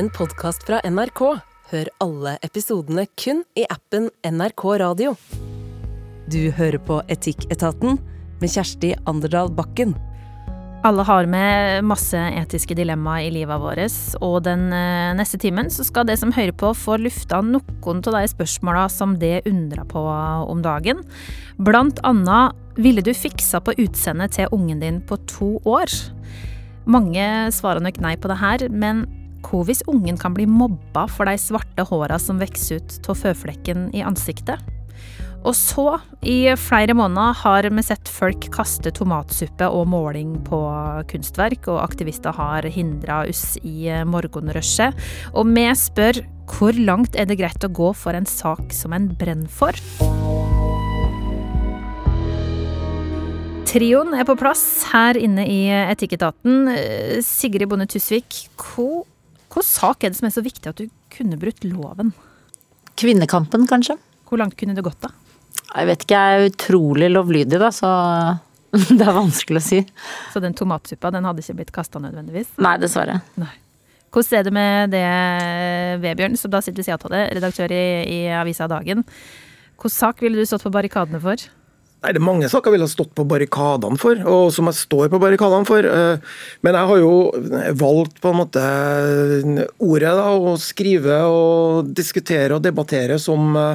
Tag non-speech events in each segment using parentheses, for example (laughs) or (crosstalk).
en podkast fra NRK. Hør alle episodene kun i appen NRK Radio. Du hører på Etikketaten med Kjersti Anderdal Bakken. Alle har med masse etiske dilemmaer i livet vårt, og den eh, neste timen så skal det som hører på, få lufta noen av de spørsmåla som det undrer på om dagen. Blant annet, ville du fiksa på utseendet til ungen din på to år? Mange svarer nok nei på det her, men hva hvis ungen kan bli mobba for de svarte håra som vokser ut av føflekken i ansiktet? Og så, i flere måneder, har vi sett folk kaste tomatsuppe og måling på kunstverk, og aktivister har hindra oss i morgenrushet. Og vi spør hvor langt er det greit å gå for en sak som en brenner for? Trioen er på plass her inne i Etikketaten. Sigrid Bonde Tusvik, hva, hva sak er det som er så viktig at du kunne brutt loven? Kvinnekampen, kanskje? Hvor langt kunne det gått, da? Jeg vet ikke, jeg er utrolig lovlydig, da, så (laughs) det er vanskelig å si. Så den tomatsuppa, den hadde ikke blitt kasta nødvendigvis? Nei, dessverre. Nei. Hvordan er det med det, Vebjørn, som da sitter ved sida av det, redaktør i, i avisa Dagen. Hvilken sak ville du stått på barrikadene for? Nei, Det er mange saker jeg ville ha stått på barrikadene for, og som jeg står på barrikadene for. Eh, men jeg har jo valgt på en måte ordet, da, å skrive og diskutere og debattere som uh,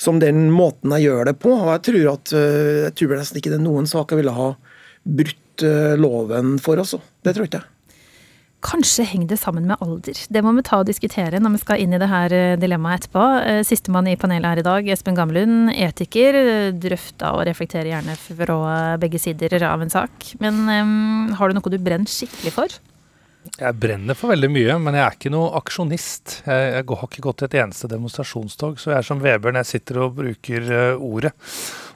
som den måten jeg gjør det på. Og jeg tror, at, eh, jeg tror nesten ikke det er noen sak jeg ville ha brutt eh, loven for, altså. Det tror ikke jeg. Kanskje henger det sammen med alder. Det må vi ta og diskutere når vi skal inn i det her eh, dilemmaet etterpå. Sistemann i panelet her i dag, Espen Gamlund, etiker. Drøfta og reflekterer gjerne fra begge sider av en sak. Men um, har du noe du brenner skikkelig for? Jeg brenner for veldig mye, men jeg er ikke noe aksjonist. Jeg, jeg har ikke gått til et eneste demonstrasjonstog, så jeg er som Vebjørn. Jeg sitter og bruker uh, ordet.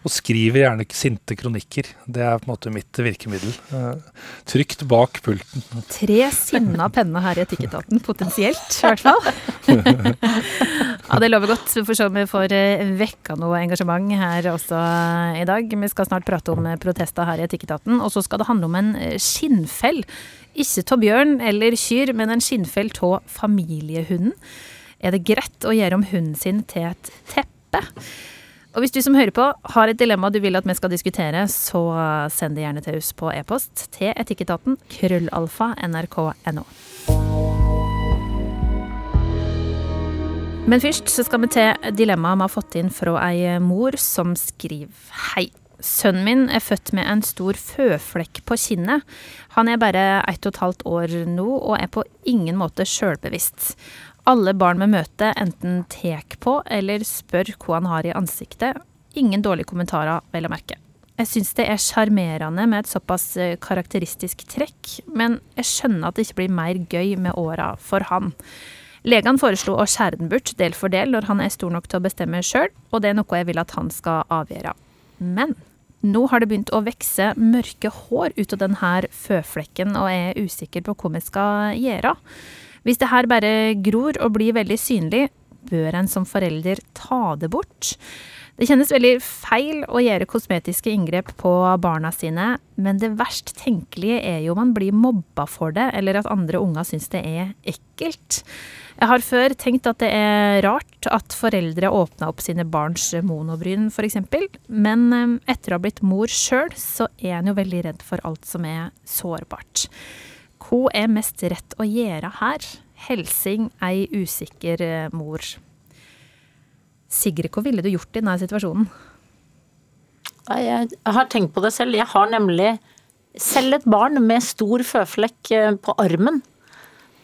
Og skriver gjerne sinte kronikker. Det er på en måte mitt virkemiddel. Uh, trygt bak pulten. Tre sinna penner her i Etikketaten, potensielt i hvert fall. (laughs) ja, det lover godt. Vi får se om vi får uh, vekka noe engasjement her også i dag. Vi skal snart prate om protester her i Etikketaten, og så skal det handle om en skinnfell ikke av bjørn eller kyr, men en skinnfell av familiehunden. Er det greit å gjøre om hunden sin til et teppe? Og hvis du som hører på har et dilemma du vil at vi skal diskutere, så send det gjerne til oss på e-post til etikketaten krøllalfa nrk.no. Men først så skal vi til dilemmaet vi har fått inn fra ei mor som skriver Hei. Sønnen min er født med en stor føflekk på kinnet. Han er bare ett og et halvt år nå og er på ingen måte sjølbevisst. Alle barn vi møter, enten tek på eller spør hva han har i ansiktet. Ingen dårlige kommentarer, vel å merke. Jeg syns det er sjarmerende med et såpass eh, karakteristisk trekk, men jeg skjønner at det ikke blir mer gøy med åra for han. Legene foreslo å skjære den bort del for del når han er stor nok til å bestemme sjøl, og det er noe jeg vil at han skal avgjøre. Men nå har det begynt å vokse mørke hår ut av denne føflekken, og jeg er usikker på hva vi skal gjøre. Hvis det her bare gror og blir veldig synlig, bør en som forelder ta det bort? Det kjennes veldig feil å gjøre kosmetiske inngrep på barna sine, men det verst tenkelige er jo om man blir mobba for det, eller at andre unger syns det er ekkelt. Jeg har før tenkt at det er rart at foreldre åpna opp sine barns monobryn, f.eks., men eh, etter å ha blitt mor sjøl, så er en jo veldig redd for alt som er sårbart. Hva er mest rett å gjøre her? Helsing ei usikker eh, mor. Sigrid, hva ville du gjort i denne situasjonen? Jeg har tenkt på det selv. Jeg har nemlig selv et barn med stor føflekk eh, på armen.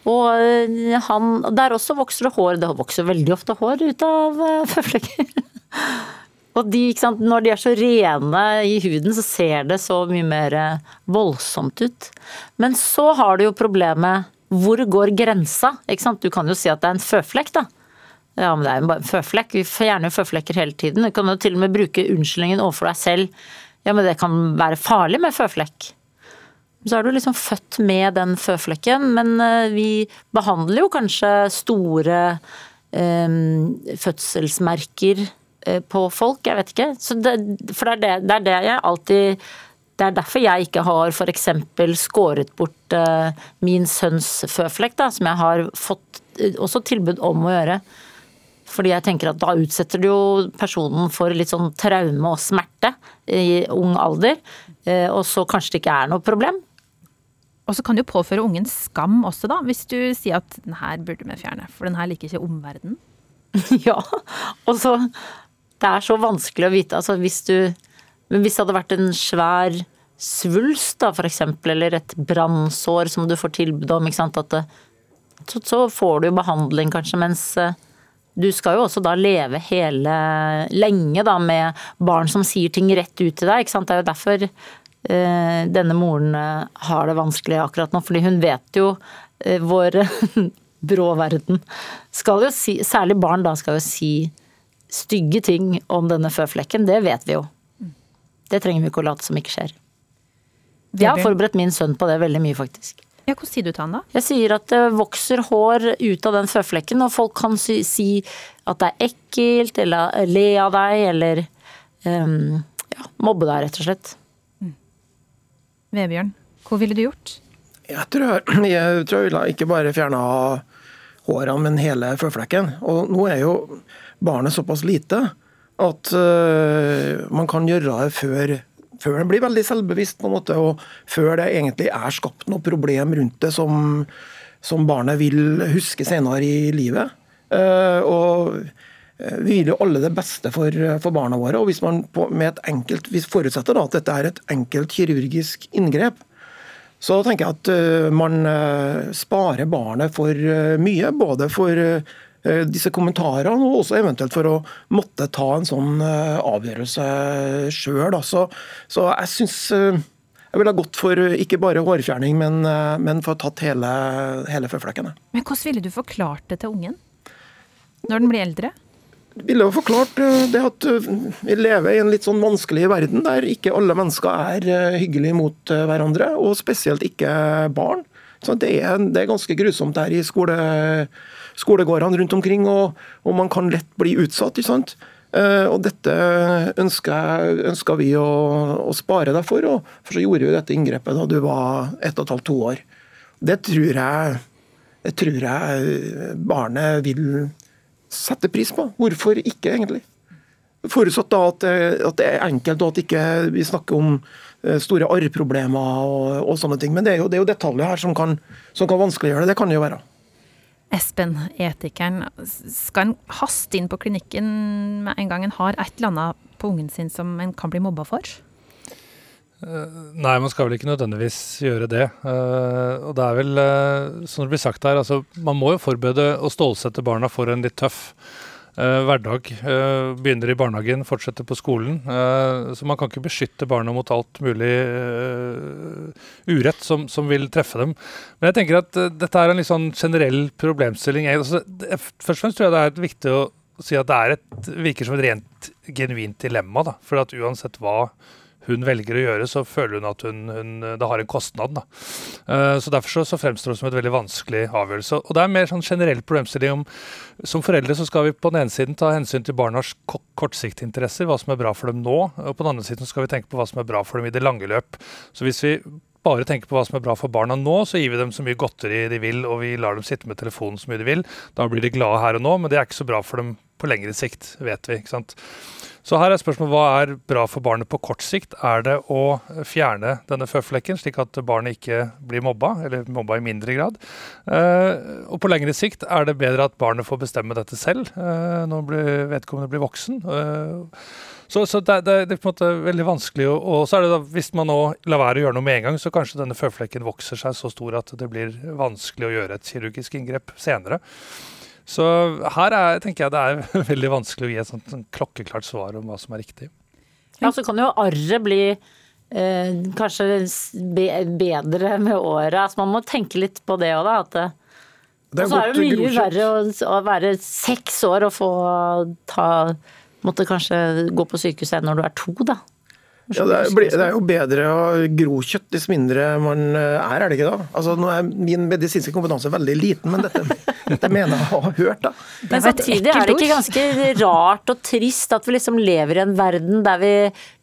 Og eh, han, der også vokser det hår. Det vokser veldig ofte hår ut av føflekker. (laughs) Og de, når de er så rene i huden, så ser det så mye mer eh, voldsomt ut. Men så har du jo problemet hvor går grensa? Du kan jo si at det er en føflekk, da. Ja, men det er jo bare en føflekk. Vi fjerner føflekker hele tiden. Du kan jo til og med bruke unnskyldningen overfor deg selv. Ja, men det kan være farlig med føflekk. Så er du liksom født med den føflekken, men eh, vi behandler jo kanskje store eh, fødselsmerker på folk, jeg vet ikke. Det, for det er det, det er det, jeg alltid Det er derfor jeg ikke har f.eks. skåret bort uh, min sønns føflekk, da, som jeg har fått også tilbud om å gjøre. Fordi jeg tenker at da utsetter du jo personen for litt sånn traume og smerte i ung alder. Uh, og så kanskje det ikke er noe problem. Og så kan du påføre ungen skam også, da. Hvis du sier at den her burde vi fjerne, for den her liker ikke omverdenen. (laughs) ja. Og så Det er så vanskelig å vite. Altså hvis du Men hvis det hadde vært en svær svulst, da, eksempel, eller et brannsår som du får tilbud om, ikke sant, at det, så, så får du jo behandling kanskje, mens eh, du skal jo også da leve hele lenge da med barn som sier ting rett ut til deg. ikke sant? Det er jo derfor eh, denne moren eh, har det vanskelig akkurat nå, fordi hun vet jo vår (laughs) brå verden. Skal jo si, særlig barn da skal jo si stygge ting om denne føflekken, det vet vi jo. Det trenger vi ikke å late som ikke skjer. Jeg har forberedt min sønn på det veldig mye, faktisk. Ja, Hvordan sier du til han da? Jeg sier at det vokser hår ut av den føflekken, og folk kan si, si at det er ekkelt, eller le av deg, eller um, ja, mobbe deg, rett og slett. Vebjørn, hva ville du gjort? Jeg tror jeg, (clears throat) tror jeg ville ikke bare fjerna hårene, men hele føflekken. Og nå er jo barnet såpass lite at uh, man kan gjøre det før, før den blir veldig selvbevisst, på en måte, og før det egentlig er skapt noe problem rundt det som, som barnet vil huske senere i livet. Uh, og eh, vi vil jo alle det beste for, for barna våre. og hvis man på, med et enkelt, Vi forutsetter da at dette er et enkelt kirurgisk inngrep. Så tenker jeg at uh, man sparer barnet for mye. Både for disse kommentarene, og også eventuelt for å måtte ta en sånn avgjørelse sjøl. Så, så, jeg syns jeg ville ha gått for ikke bare hårfjerning, men, men for tatt hele, hele føflekken. Men hvordan ville du forklart det til ungen? Når den blir eldre? Ville jo forklart det at vi lever i en litt sånn vanskelig verden der ikke alle mennesker er hyggelige mot hverandre, og spesielt ikke barn. Så det er, det er ganske grusomt her i skole, skolegårdene rundt omkring, og, og, man kan lett bli utsatt. ikke sant? Og dette ønsker vi å, å, spare deg for, og for så gjorde vi dette inngrepet da du var ett og et halvt, to år. Det tror jeg, det tror jeg barnet vil sette pris på. Hvorfor ikke, egentlig? Forutsatt da at, at, det er enkelt, og at ikke vi snakker om store arrproblemer og, og, sånne ting. Men det er jo, det er jo detaljer her som kan, som kan vanskeliggjøre det. Det kan det jo være. Espen, etikeren. Skal en haste inn på klinikken med en gang en har et eller annet på ungen sin som en kan bli mobba for? Nei, man skal vel ikke nødvendigvis gjøre det. og det er vel, som det blir sagt her, altså man må jo forberede og stålsette barna for en litt tøff hverdag. begynner i barnehagen, fortsetter på skolen. så man kan ikke beskytte barna mot alt mulig urett som, som, vil treffe dem. Men jeg tenker at dette er en litt sånn generell problemstilling. Altså, først og fremst tror jeg det er viktig å si at det er et, virker som et rent genuint dilemma. Da, for at uansett hva hun velger å gjøre, så føler hun at hun, hun, det har en kostnad. Da. Uh, så Derfor så, så, fremstår det som et veldig vanskelig avgjørelse. Og Det er mer sånn generell problemstilling om som foreldre så skal vi på den ene siden ta hensyn til barnas kortsiktige interesser, hva som er bra for dem nå, og på den andre siden skal vi tenke på hva som er bra for dem i det lange løp. Så hvis vi bare tenker på hva som er bra for barna nå, så gir vi dem så mye godteri de vil, og vi lar dem sitte med telefonen så mye de vil. Da blir de glade her og nå, men det er ikke så bra for dem på lengre sikt, vet vi. ikke sant? Så her er spørsmålet hva er bra for barnet på kort sikt? Er det å fjerne denne føflekken, slik at barnet ikke blir mobba, eller mobba i mindre grad? Eh, og på lengre sikt er det bedre at barnet får bestemme dette selv eh, når vedkommende blir voksen. Eh, så, så det, det, det, er på en måte veldig vanskelig. Og så er det da, hvis man nå lar være å gjøre noe med en gang, så kanskje denne føflekken vokser seg så stor at det blir vanskelig å gjøre et kirurgisk inngrep senere. Så her er, tenker jeg det er (laughs) veldig vanskelig å gi et sånt, sånt klokkeklart svar om hva som er riktig. Ja, så kan jo arret bli eh, kanskje be, bedre med året. Altså, man må tenke litt på det òg, da. At det, det så er det mye verre å, å, være seks år og få ta Måtte kanskje gå på sykehuset enn når du er to, da. Ja, det, er, det, er, jo bedre å gro kjøtt dess mindre man eh, er, er det ikke da? Altså, nå er Min medisinske kompetanse veldig liten, men dette, (laughs) dette mener jeg å ha hørt. da. Men samtidig er det ikke ganske rart og trist at vi liksom lever i en verden der vi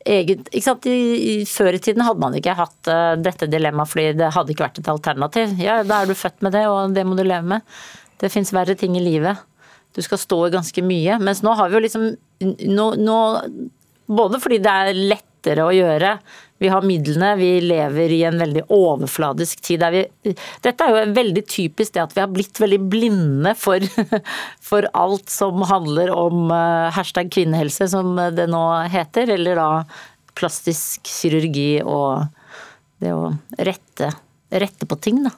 eget, ikke sant? I, i, før i tiden hadde man ikke hatt uh, dette dilemmaet fordi det hadde ikke vært et alternativ. Ja, Da er du født med det, og det må du leve med. Det fins verre ting i livet. Du skal stå i ganske mye. Mens nå har vi jo liksom nå, nå, Både fordi det er lettere å gjøre, vi har midlene, vi lever i en veldig overfladisk tid. Vi, dette er jo veldig typisk det at vi har blitt veldig blinde for, (laughs) for alt som handler om uh, hashtag kvinnehelse, som det nå heter. Eller da plastisk kirurgi og det å rette, rette på ting, da.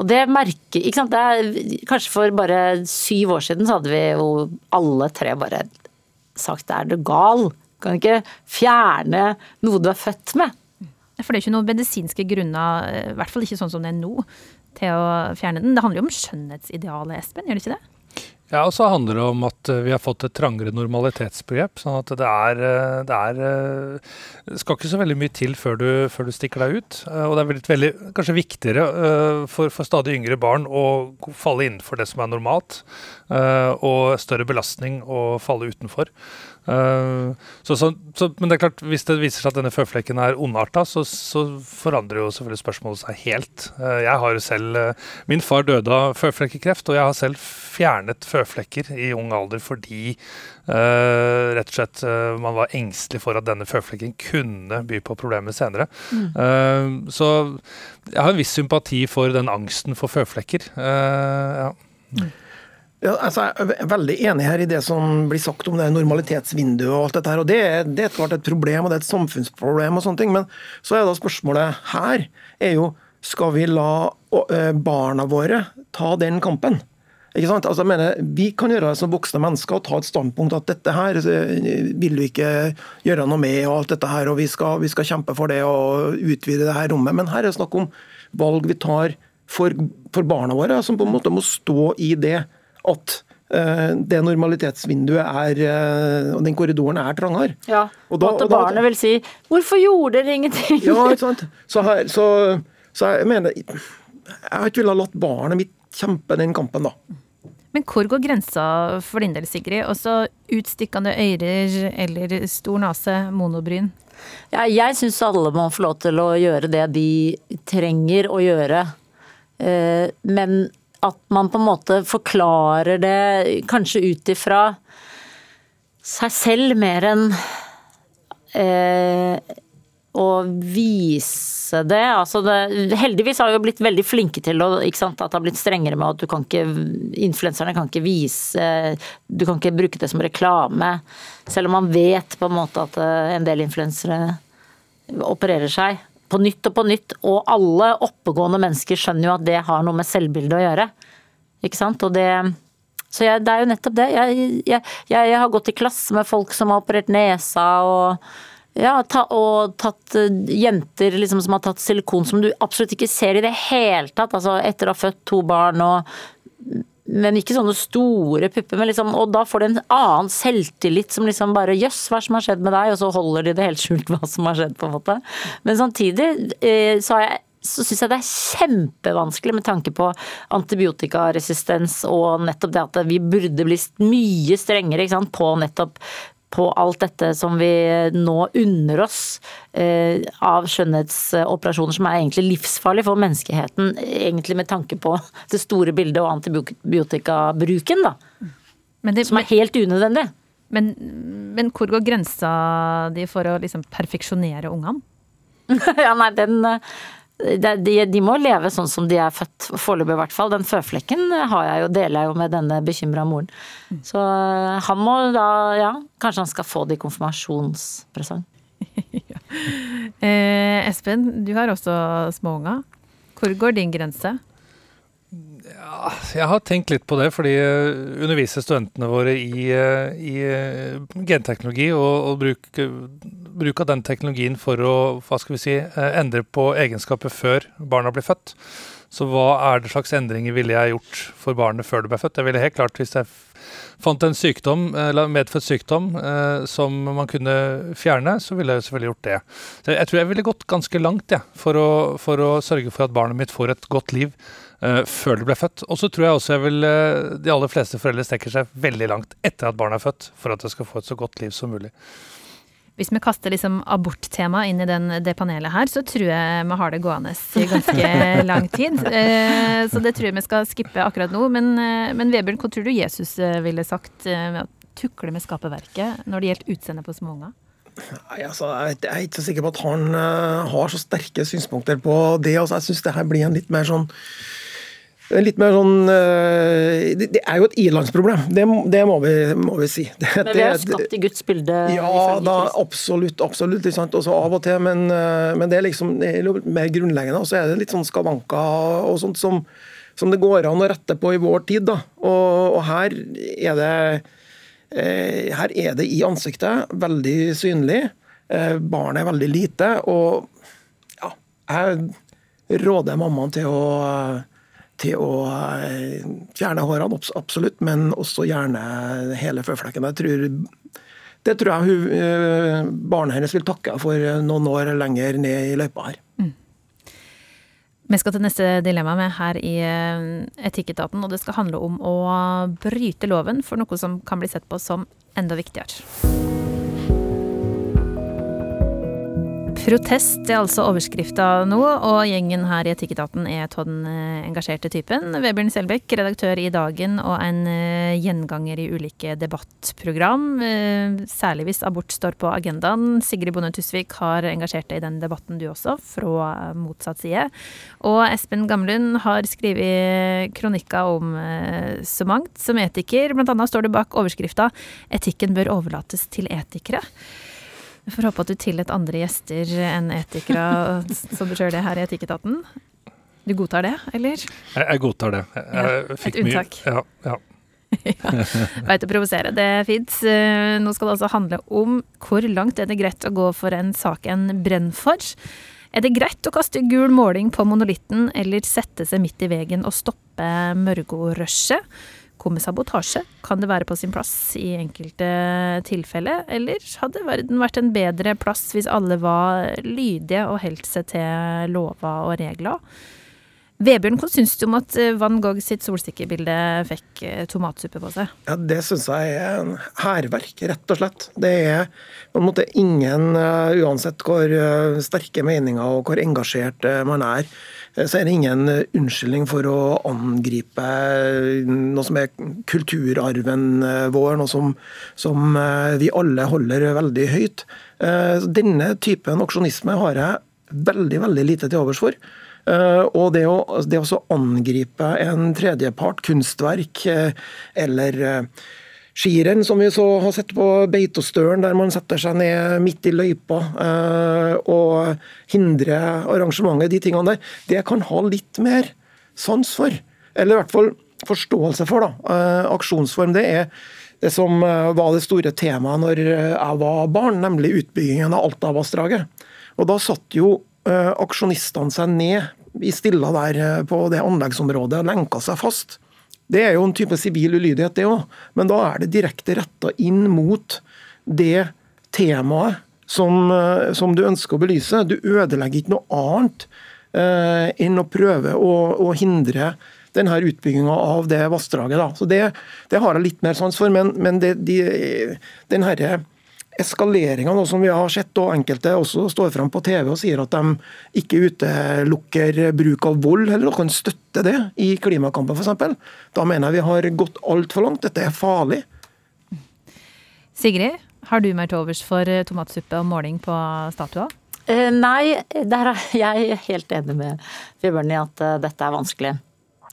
Og det merker ikke sant? Er, kanskje for bare syv år siden så hadde vi jo alle tre bare sagt er du gal? Kan ikke fjerne noe du er født med? For det er ikke noen medisinske grunner, i hvert fall ikke sånn som det er nå, til å fjerne den. Det handler jo om skjønnhetsidealet, Espen, gjør det ikke det? Ja, og så handler det om at eh, vi har fått et trangere normalitetsbegrep. sånn at det er, eh, det er eh, skal ikke så veldig mye til før du, før du stikker deg ut. Og det er veldig, veldig kanskje viktigere for, for, stadig yngre barn å falle innenfor det som er normalt, og større belastning å falle utenfor. Uh, så, så, så, men det er klart, hvis det viser seg at denne føflekken er ondarta, så, så, forandrer jo selvfølgelig spørsmålet seg helt. Uh, jeg har jo selv uh, Min far døde av føflekkekreft, og jeg har selv fjernet føflekker i ung alder fordi rett og slett man var engstelig for at denne føflekken kunne by på problemer senere. Mm. så jeg har en viss sympati for den angsten for føflekker. ja. Mm. Ja, altså, jeg er veldig enig her i det som blir sagt om det normalitetsvinduet og alt dette her. og Det, det er klart et problem, og det er et samfunnsproblem og sånne ting. Men så er da spørsmålet her er jo skal vi la barna våre ta den kampen? Ikke sant? Altså, jeg mener, Vi kan gjøre det som voksne mennesker og ta et standpunkt at dette her vil du ikke gjøre noe med, og alt dette her, og vi skal, vi skal kjempe for det og utvide det her rommet. Men her er det snakk om valg vi tar for, for barna våre, som på en måte må stå i det at uh, det normalitetsvinduet er uh, og den korridoren er trangere. Ja, og, da, og at barnet vil si 'hvorfor gjorde dere ingenting'? ja, ikke sant. Så, her, så, så jeg mener Jeg har ikke villet latt barnet mitt kjempe den kampen, da. Men hvor går grensa for din del, Sigrid? Også utstikkende ører eller stor nese, monobryn? Ja, jeg syns alle må få lov til å gjøre det de trenger å gjøre. Eh, men at man på en måte forklarer det kanskje ut ifra seg selv mer enn eh, å vise det. Altså det. Heldigvis har vi jo blitt veldig flinke til å, sant, at det har blitt strengere med at du kan ikke Influenserne kan ikke vise Du kan ikke bruke det som reklame. Selv om man vet på en måte at eh, en del influensere opererer seg på nytt og på nytt, og alle oppegående mennesker skjønner jo at det har noe med selvbildet å gjøre. Ikke sant. Og det Så jeg, det er jo nettopp det. Jeg, jeg, jeg, har gått i klasse med folk som har operert nesa og ja, ta, og tatt uh, jenter liksom, som har tatt silikon som du absolutt ikke ser i det hele tatt. Altså etter å ha født to barn og men ikke sånne store pupper. Liksom, og da får du en annen selvtillit som liksom bare Jøss, hva som har skjedd med deg? Og så holder de det helt skjult hva som har skjedd, på en måte. Men samtidig eh, så, jeg, så syns jeg det er kjempevanskelig med tanke på antibiotikaresistens og nettopp det at vi burde bli mye strengere på nettopp på alt dette som vi nå unner oss eh, av skjønnhetsoperasjoner som er egentlig livsfarlig for menneskeheten, egentlig med tanke på det store bildet og antibiotikabruken, da. Det, som er helt unødvendig. Men, men, hvor går grensa di for å liksom perfeksjonere ungene? (laughs) ja, nei, den de, de, må leve sånn som de er født, foreløpig i hvert fall. Den føflekken har jeg jo, deler jeg jo med denne bekymra moren. Så eh, han må da, ja, kanskje han skal få det i konfirmasjonspresang. (laughs) ja. eh, Espen, du har også småunger. Hvor går din grense? Ja, jeg har tenkt litt på det, fordi jeg underviser studentene våre i, eh, i eh, genteknologi og, og bruk, bruk, av den teknologien for å hva skal vi si, eh, endre på egenskaper før barna blir født. Så hva er det slags endringer ville jeg gjort for barnet før det ble født? Jeg ville helt klart, Hvis jeg fant en sykdom, eller medfødt sykdom eh, som man kunne fjerne, så ville jeg selvfølgelig gjort det. Så jeg tror jeg ville gått ganske langt ja, for, å, for å sørge for at barnet mitt får et godt liv før det ble født. Og så tror jeg også jeg vil, de aller fleste foreldre strekker seg veldig langt etter at barnet er født, for at det skal få et så godt liv som mulig. Hvis vi kaster liksom aborttemaet inn i den, det panelet her, så tror jeg vi har det gående i ganske (laughs) lang tid. Eh, så det tror jeg vi skal skippe akkurat nå. Men, eh, men Vebjørn, hva tror du Jesus eh, ville sagt med å tukle med skaperverket når det gjelder utseendet på småunger? Nei, altså, jeg er ikke så sikker på at han uh, har så sterke synspunkter på det. Altså, jeg syns det her blir en litt mer sånn Litt mer sånn uh, det, er jo et ilandsproblem, det, det må, vi, må, vi, si. Det, men vi er skapt i Guds bilde? Ja, da, absolutt. absolutt, Også av og til, men, uh, men det er liksom det er mer grunnleggende. Og så er det litt sånn skavanker og sånt som, som, det går an å rette på i vår tid. da, Og, og her er det Eh, her er det i ansiktet, veldig synlig. Eh, barnet er veldig lite. Og ja, jeg råder mammaen til å, til å eh, fjerne hårene, absolutt, men også gjerne hele føflekken. Jeg tror, det tror jeg hun, barnet hennes vil takke for noen år lenger ned i løypa her. Mm. Vi skal til neste dilemma med her i eh, Etikketaten, og det skal handle om å bryte loven for noe som kan bli sett på som enda viktigere. Protest er altså overskrifta nå, og gjengen her i Etikketaten er av den eh, engasjerte typen. Vebjørn Selbekk, redaktør i Dagen og en eh, gjenganger i ulike debattprogram. Eh, særlig hvis abort står på agendaen. Sigrid Bonde Tusvik har engasjert deg i den debatten du også, fra motsatt side. Og Espen Gamlund har skrevet kronikker om så mangt. Som etiker, blant annet står det bak overskrifta 'Etikken bør overlates til etikere'. Vi får håpe at du tillater andre gjester enn etikere (laughs) som du sjøl er her i Etikketaten. Du godtar det, eller? Jeg, jeg godtar det. Jeg, ja, et unntak. Ja, ja. ja, (laughs) Veit å provosere, det er fint. Eh, nå skal det altså handle om hvor langt er det greit å gå for en sak en brenner for. Er det greit å kaste gul måling på monolitten, eller sette seg midt i veien og stoppe Mørgo-rushet? Kommer sabotasje? Kan det være på sin plass i enkelte tilfeller, eller hadde verden vært en bedre plass hvis alle var lydige og holdt seg til lover og regler? Vebjørn, hva syns du om at eh, Van Gogh sitt solsikkebilde fikk eh, tomatsuppe på seg? Ja, Det syns jeg er en hærverk, rett og slett. Det er på en måte ingen, uh, uansett hvor sterke meninger og hvor engasjert man er, så er det ingen unnskyldning for å angripe noe som er kulturarven vår, noe som, som vi alle holder veldig høyt. Denne typen aksjonisme har jeg veldig, veldig lite til overs for. Eh, og det å, det å angripe en tredjepart, kunstverk eh, eller eh, skirenn, som vi så har sett på Beitostølen, der man setter seg ned midt i løypa og hindrer arrangementet, de tingene der, det kan ha litt mer sans for. Eller i hvert fall forståelse for. da. Aksjonsform, det er det som var det store temaet når jeg var barn, nemlig utbyggingen av Altavassdraget. Og da satt jo aksjonistene seg ned i stilla der uh, på det anleggsområdet og lenka seg fast. Det er jo en type sivil ulydighet, det òg, men da er det direkte retta inn mot det temaet som, uh, som, du ønsker å belyse. Du ødelegger ikke noe annet enn å prøve å, å hindre denne utbygginga av det vassdraget. Så det, det, har jeg litt mer sans for, men, men det, de, den herre eskaleringa som vi har sett, og enkelte også står fram på TV og sier at de ikke utelukker bruk av vold, eller kan støtte det i klimakampen f.eks., da mener jeg vi har gått altfor langt. Dette er farlig. Sigrid, har du mer til overs for eh, tomatsuppe og måling på statua? Eh, nei, der er (laughs) jeg helt enig med Vibjørn i at uh, dette er vanskelig.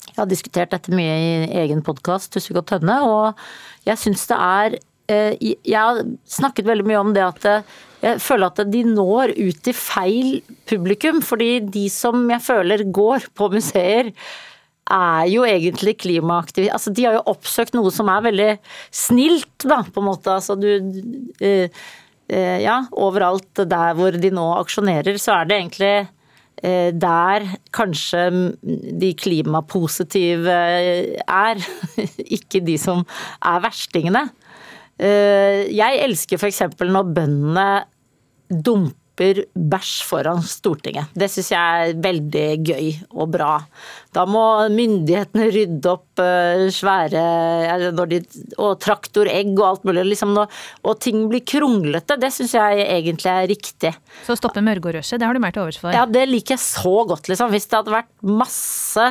Jeg har diskutert dette mye i egen podkast, Tusvik og Tønne, og jeg syns det er Eh, jeg har snakket veldig mye om det at eh, jeg føler at de når ut til feil publikum. Fordi de som jeg føler går på museer, er jo egentlig klimaaktive. Altså, de har jo oppsøkt noe som er veldig snilt, da, på en måte. Altså, du eh, Ja, overalt der hvor de nå aksjonerer, så er det egentlig der kanskje de klimapositive er, (laughs) ikke de som er verstingene. Eh, jeg elsker f.eks. når bøndene dumper roper bæsj foran Stortinget. Det syns jeg er veldig gøy og bra. Da må myndighetene rydde opp uh, svære de, Og traktoregg og alt mulig. Liksom, og ting blir kronglete. Det syns jeg egentlig er riktig. Så stoppe Mørgårdsrushet, det har du mer til overs for? Ja, det liker jeg så godt, liksom. Hvis det hadde vært masse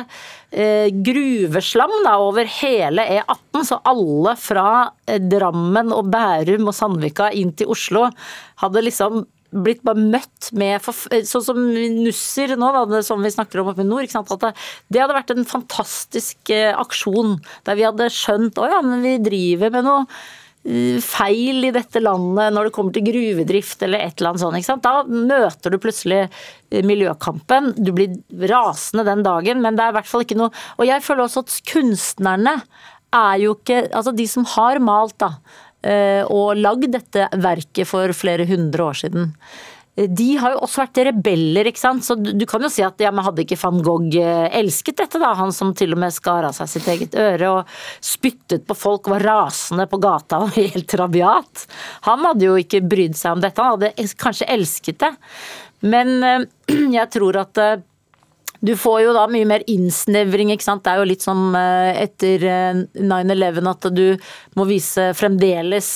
eh, gruveslam da, over hele E18, så alle fra uh, Drammen og Bærum og Sandvika inn til Oslo hadde liksom blitt bare møtt med Sånn som Nusser nå, da, som vi snakker om oppe i nord. At det, hadde vært en fantastisk eh, aksjon der vi hadde skjønt å ja, men vi driver med noe eh, feil i dette landet når det kommer til gruvedrift eller et eller annet sånt. Da møter du plutselig eh, miljøkampen. Du blir rasende den dagen, men det er i hvert fall ikke noe Og jeg føler også at kunstnerne er jo ikke Altså de som har malt, da Eh, og lagd dette verket for flere hundre år siden. Eh, de har jo også vært rebeller, ikke sant. Så du kan jo si at ja, men hadde ikke van Gogh eh, elsket dette, da? Han som til og med skar av seg sitt eget øre og spyttet på folk, var rasende på gata og (laughs) helt rabiat. Han hadde jo ikke brydd seg om dette, han hadde kanskje elsket det. Men (clears throat) jeg tror at du får jo da mye mer innsnevring, ikke sant. Det er jo litt som eh, etter 9-11 eh, at du må vise fremdeles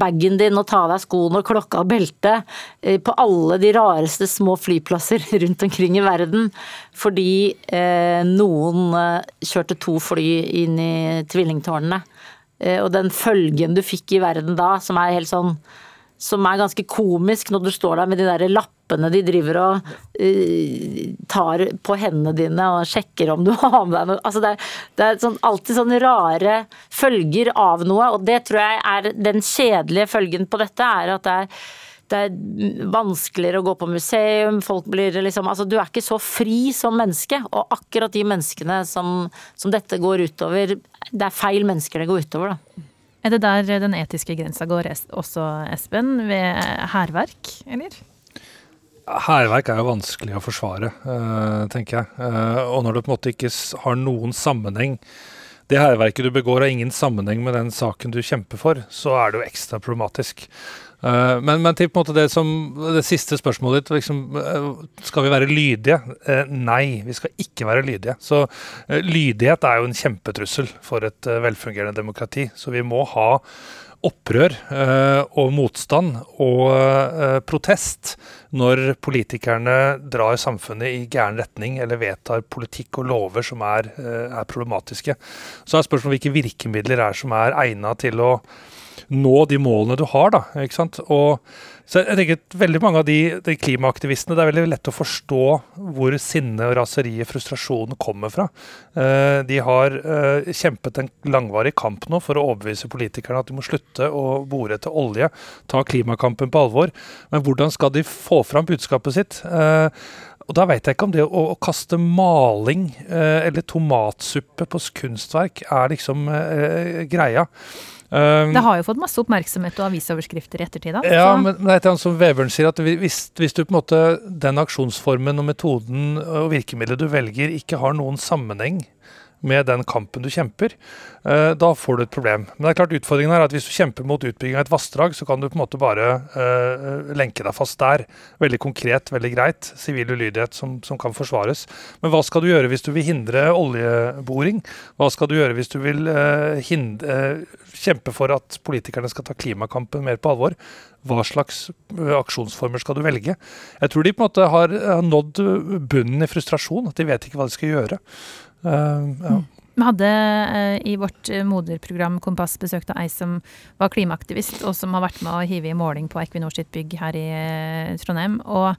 bagen din og ta av deg skoene og klokka og beltet eh, på alle de rareste små flyplasser (laughs) rundt omkring i verden. Fordi eh, noen kjørte to fly inn i tvillingtårnene. Eh, og den følgen du fikk i verden da, som er helt sånn som er ganske komisk når du står der med de der lappene de driver og uh, tar på hendene dine og sjekker om du har med deg noe. Altså det er, det er sånn, alltid sånne rare følger av noe, og det tror jeg er den kjedelige følgen på dette, er at det er det er vanskeligere å gå på museum, folk blir liksom Altså du er ikke så fri som menneske, og akkurat de menneskene som, som dette går utover, det er feil mennesker det går utover, da. Er det der den etiske grensa går også, Espen? Ved hærverk, eller? Hærverk er jo vanskelig å forsvare, uh, tenker jeg. Uh, og når det på en måte ikke har noen sammenheng Det hærverket du begår har ingen sammenheng med den saken du kjemper for, så er det jo ekstra problematisk. Uh, men, men, til på en måte det, som, det siste spørsmålet ditt, liksom, skal vi være lydige? Nei, vi skal ikke være lydige. Så lydighet er jo en kjempetrussel for et velfungerende demokrati. Så vi må ha opprør og motstand og protest når politikerne drar samfunnet i gæren retning eller vedtar politikk og lover som er, er problematiske. Så er spørsmålet hvilke virkemidler er som er egna til å nå de målene du har. da, ikke sant? Og så jeg tenker Veldig mange av de, de klimaaktivistene det er veldig lett å forstå hvor sinne, raseriet, frustrasjonen kommer fra. Uh, de har uh, kjempet en langvarig kamp nå for å overbevise politikerne at de må slutte å bore etter olje, ta klimakampen på alvor. Men hvordan skal de få fram budskapet sitt? Uh, og da veit jeg ikke om det å, å kaste maling eh, eller tomatsuppe på kunstverk er liksom eh, greia. Um, det har jo fått masse oppmerksomhet og avisoverskrifter i ettertid. Da, ja, men det er som Webern sier, at hvis, hvis, du på en måte den aksjonsformen og metoden og virkemidlet du velger, ikke har noen sammenheng med den kampen du kjemper, uh, da får du et problem. Men det er klart utfordringen er at hvis du kjemper mot utbygging av et vassdrag, så kan du på en måte bare uh, lenke deg fast der. Veldig konkret, veldig greit. Sivil ulydighet som, som, kan forsvares. Men hva skal du gjøre hvis du vil hindre oljeboring? Hva skal du gjøre hvis du vil uh, hindre, kjempe for at politikerne skal ta klimakampen mer på alvor? Hva slags aksjonsformer skal du velge? Jeg tror de på en måte har nådd bunnen i frustrasjon. At de vet ikke hva de skal gjøre. Uh, ja. Vi hadde eh, i vårt eh, moderprogram Kompass besøkt av ei som var klimaaktivist, og som har vært med å hive i måling på Equinor sitt bygg her i eh, Trondheim. Og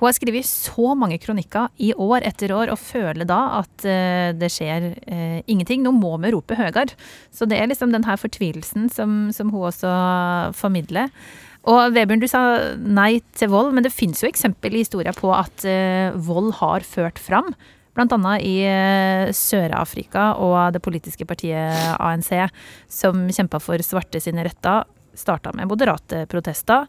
hun har skrevet så mange kronikker i år etter år, og føler da at eh, det skjer eh, ingenting. Nå må vi rope høyere. Så det er liksom den her fortvilelsen som, som hun også formidler. Og Vebjørn, du sa nei til vold, men det finnes jo eksempel i historien på at eh, vold har ført fram. Bl.a. i eh, Sør-Afrika og det politiske partiet ANC, som kjempa for svarte sine retter, starta med moderate protester.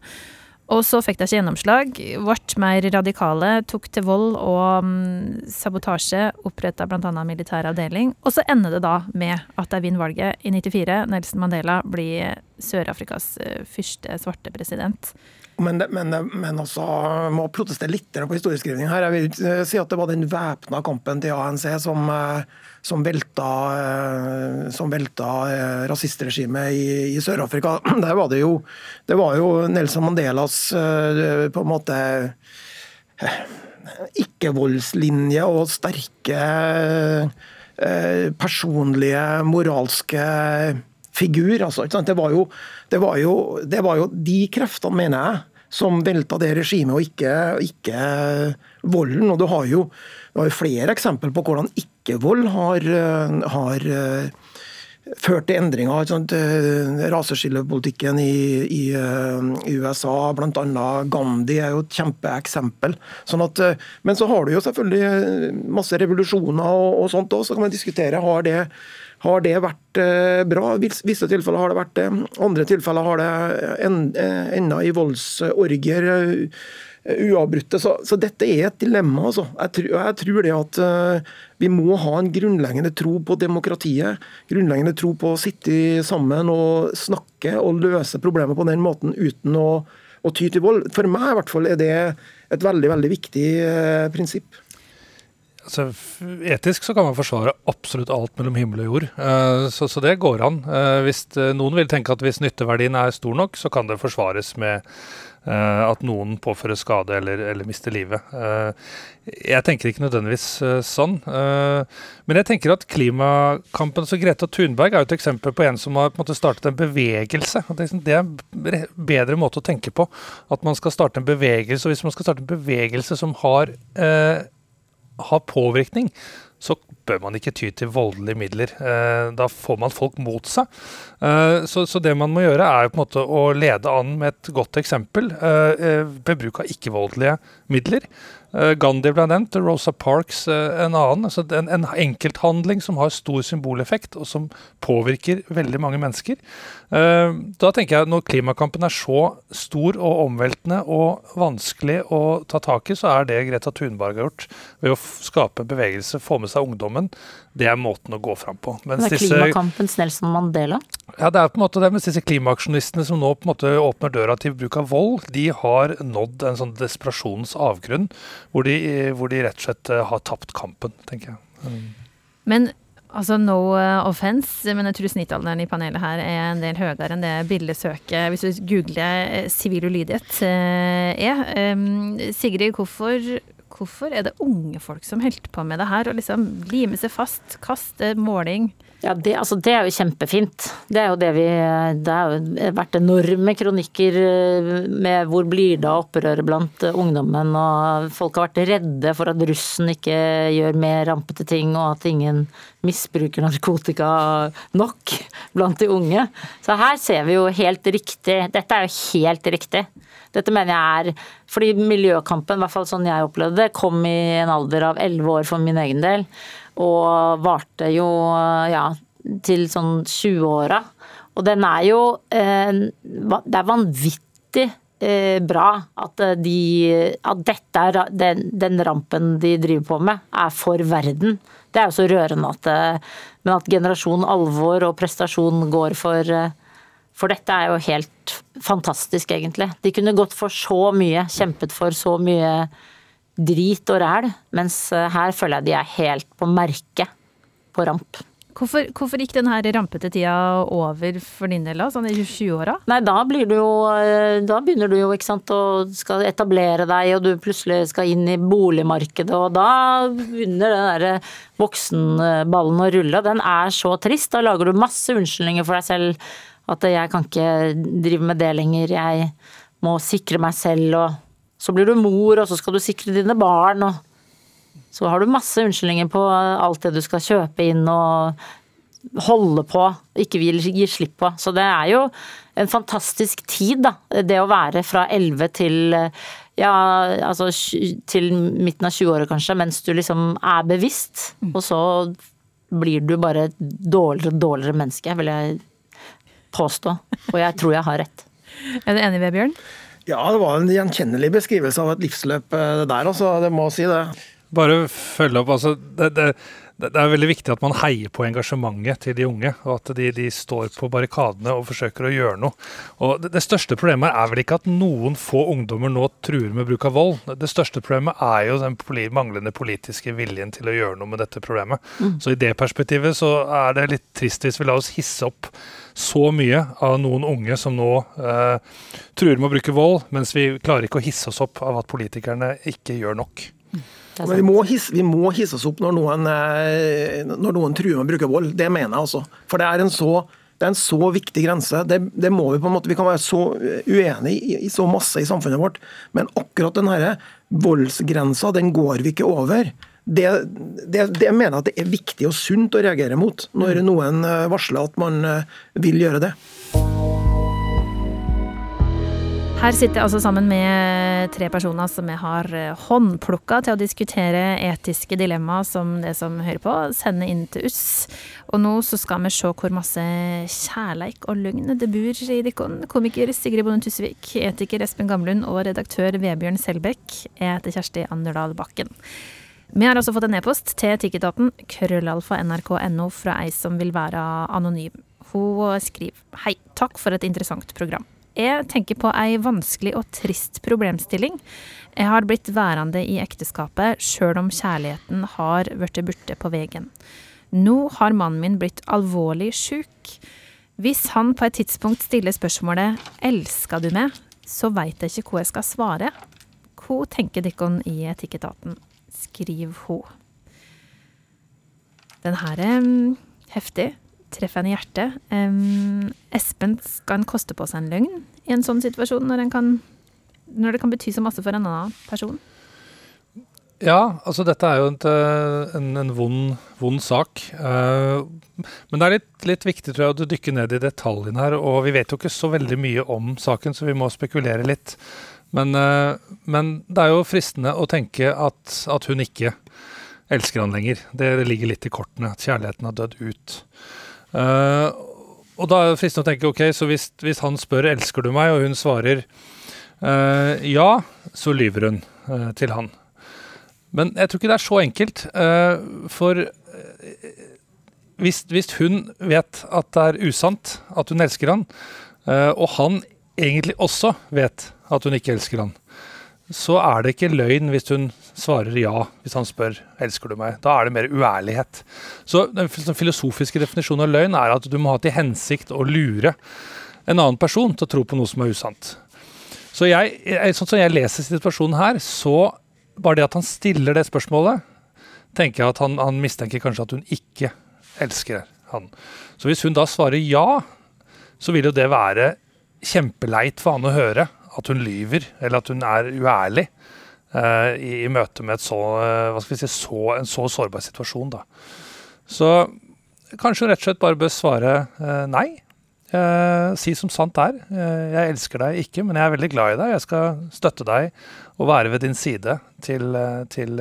Og så fikk de ikke gjennomslag, ble mer radikale, tok til vold og um, sabotasje, oppretta bl.a. militær avdeling. Og så ender det da med at de vinner valget i 94. Nelson Mandela blir Sør-Afrikas eh, første svarte president. Men, men, men altså, jeg må protestere litt på historieskrivningen her. Jeg vil ikke si at det var den væpna kampen til ANC som, som velta, som velta rasistregimet i, i Sør-Afrika. (clears throat) Der var det jo Det var jo Nelson Mandelas på en måte ikke-voldslinje og sterke eh, personlige, moralske figur. Altså, det, var jo, det, var jo, det, var jo, de kreftene, mener jeg, som velta det regimet, og ikke, ikke volden. Og du har jo, du har jo flere eksempler på hvordan ikke-vold har, har ført til endringer. Eh, raseskillepolitikken i, i, eh, i USA, bl.a. Gandhi er jo et kjempeeksempel. Sånn eh, men så har du jo selvfølgelig masse revolusjoner og, og sånt òg, så kan man diskutere har det har det vært bra? I visse tilfeller har det vært det. Andre tilfeller har det enda i voldsorgier uavbrutte. Så, så, dette er et dilemma. Altså. Jeg, tror, jeg tror det at vi må ha en grunnleggende tro på demokratiet. Grunnleggende tro på å sitte sammen og snakke og løse problemer på den måten uten å, å ty til vold. For meg i hvert fall er det et veldig, veldig viktig prinsipp. Altså, etisk så kan man forsvare absolutt alt mellom himmel og jord. Uh, så, så, det går an. hvis Noen vil tenke at hvis nytteverdien er stor nok, så kan det forsvares med at noen påfører skade eller, eller mister livet. Jeg tenker ikke nødvendigvis sånn. men jeg tenker at klimakampen så Greta Thunberg er jo et eksempel på en som har på en startet en bevegelse. Det, er en bedre måte å tenke på. At man skal starte en bevegelse. Og hvis man skal starte en bevegelse som har, har påvirkning, så bør man ikke ty til voldelige midler. Eh, da får man folk mot seg. Eh, så, det man må gjøre, er jo på en måte å lede an med et godt eksempel eh, ved bruk av ikke-voldelige midler. Eh, Gandhi ble nevnt, Rosa Parks eh, en annen. Altså en, en, enkelthandling som har stor symboleffekt, og som påvirker veldig mange mennesker. Eh, da tenker jeg Når klimakampen er så stor og omveltende og vanskelig å ta tak i, så er det Greta Thunberg har gjort ved å skape bevegelse, få med seg ungdommen, det er måten å gå fram på. Mens det er klimakampens Nelson Mandela? Ja, det er på en måte det. Mens disse klimaaksjonistene som nå på en måte åpner døra til bruk av vold, de har nådd en sånn desperasjonens avgrunn, hvor de, hvor de rett og slett eh, har tapt kampen, tenker jeg. Mm. Men Altså No offence, offense, men jeg tror snittalderen i panelet her er en del høyere enn det bildesøket, hvis du googler eh, sivil ulydighet, er. Um, Sigrid, hvorfor hvorfor er det unge folk som holder på med det her, og liksom lime seg fast, kaste måling? Ja, det, altså, det, er jo kjempefint. Det er jo det vi Det har jo vært enorme kronikker eh, med hvor blir det av opprøret blant ungdommen, og folk har vært redde for at russen ikke gjør mer rampete ting, og at ingen misbruker narkotika nok blant de unge. Så her ser vi jo helt riktig Dette er jo helt riktig. Dette mener jeg er fordi miljøkampen, i hvert fall sånn jeg opplevde det, kom i en alder av elleve år for min egen del. Og varte jo ja, til sånn 20-åra. Og den er jo eh, Det er vanvittig eh, bra at, de, at dette er den, den, rampen de driver på med, er for verden. Det er jo så rørende at Men at generasjon alvor og prestasjon går for for dette er jo helt fantastisk, egentlig. De kunne gått for så mye, kjempet for så mye drit og ræl, mens eh, her føler jeg de er helt på merket på ramp. Hvorfor, hvorfor, gikk den her rampete tida over for din del, da, sånn i 20-åra? Nei, da blir du jo eh, Da begynner du jo, ikke sant, å skal etablere deg, og du plutselig skal inn i boligmarkedet, og da begynner den derre voksenballen å rulle. Den er så trist. Da lager du masse unnskyldninger for deg selv at jeg kan ikke drive med det lenger, jeg må sikre meg selv, og så blir du mor, og så skal du sikre dine barn, og så har du masse unnskyldninger på alt det du skal kjøpe inn og holde på, ikke vil gi slipp på. Så det er jo en fantastisk tid, da. Det å være fra 11 til ja, altså til midten av 20-åra kanskje, mens du liksom er bevisst. Mm. Og så blir du bare et dårligere og dårligere menneske, vil jeg påstå. Og jeg tror jeg har rett. Er du enig, Vebjørn? Ja, det var en gjenkjennelig beskrivelse av et livsløp, eh, det der, altså. Det må si det. Bare følge opp. altså det, det, det er veldig viktig at man heier på engasjementet til de unge, og at de, de står på barrikadene og forsøker å gjøre noe. Og det, det, største problemet er vel ikke at noen få ungdommer nå truer med bruk av vold. Det største problemet er jo den manglende politiske viljen til å gjøre noe med dette problemet. Mm. Så i det perspektivet så er det litt trist hvis vi lar oss hisse opp så mye av noen unge som nå eh, truer med å bruke vold, mens vi klarer ikke å hisse oss opp av at politikerne ikke gjør nok. Men vi må, hisse, vi må hisse oss opp når noen, eh, når noen truer med å bruke vold. Det mener jeg altså. For det er en så, det er en så viktig grense. Det, det, må Vi på en måte, vi kan være så uenige i, i, så masse i samfunnet vårt, men akkurat denne voldsgrensa den går vi ikke over. Det, det, det, mener jeg at det er viktig og sunt å reagere mot, når mm. noen eh, varsler at man eh, vil gjøre det. Her sitter jeg altså sammen med tre personer som jeg har eh, håndplukka til å diskutere etiske dilemmaer som det som hører på, sender inn til oss. Og nå så skal vi se hvor masse kjærleik og løgn det bor i dere. Komiker Sigrid Bonde Tusvik, etiker Espen Gamlund og redaktør Vebjørn Selbekk. Jeg heter Kjersti Anderdal Bakken. Vi har også fått en e-post til Etikketaten, krøllalfa nrk.no, fra ei som vil være anonym. Hun skriver Hei, takk for et interessant program. Jeg tenker på ei vanskelig og trist problemstilling. Jeg har blitt værende i ekteskapet sjøl om kjærligheten har blitt borte på veien. Nå har mannen min blitt alvorlig sjuk. Hvis han på et tidspunkt stiller spørsmålet 'Elsker du meg', så veit jeg ikke hva jeg skal svare. Hva tenker dere i Etikketaten? Skriv ho. Den her er um, heftig treffer en i hjertet. Um, Espen, skal en koste på seg en løgn i en sånn situasjon, når, kan, når, det kan bety så masse for en annen person? Ja, altså dette er jo en, eh, en, en vond, vond, sak. Uh, men det er litt, litt, viktig tror jeg, å dykke ned i detaljene her. Og vi vet jo ikke så veldig mye om saken, så vi må spekulere litt. Men, uh, men det er jo fristende å tenke at, at hun ikke elsker han lenger. Det ligger litt i kortene. At kjærligheten har dødd ut. Uh, og da er det fristende å tenke ok, så hvis, hvis, han spør elsker du meg, og hun svarer uh, ja, så lyver hun uh, til han. Men jeg tror ikke det er så enkelt. for hvis, hvis, hun vet at det er usant at hun elsker han, og han egentlig også vet at hun ikke elsker han, så er det ikke løgn hvis hun svarer ja hvis han spør elsker du meg. Da er det mer uærlighet. Så Den filosofiske definisjonen av løgn er at du må ha til hensikt å lure en annen person til å tro på noe som er usant. Så jeg, sånn som jeg leser situasjonen her, så bare det at han stiller det spørsmålet, tenker jeg at han, han mistenker kanskje at hun ikke elsker han. Så hvis hun da svarer ja, så vil jo det være kjempeleit for han å høre at hun lyver, eller at hun er uærlig uh, i, i, møte med så, uh, si, så, en så sårbar situasjon. Da. Så kanskje hun rett og slett bare bør svare uh, nei. si som sant er. jeg elsker deg ikke, men jeg er veldig glad i deg. Jeg skal støtte deg og være ved din side til, til,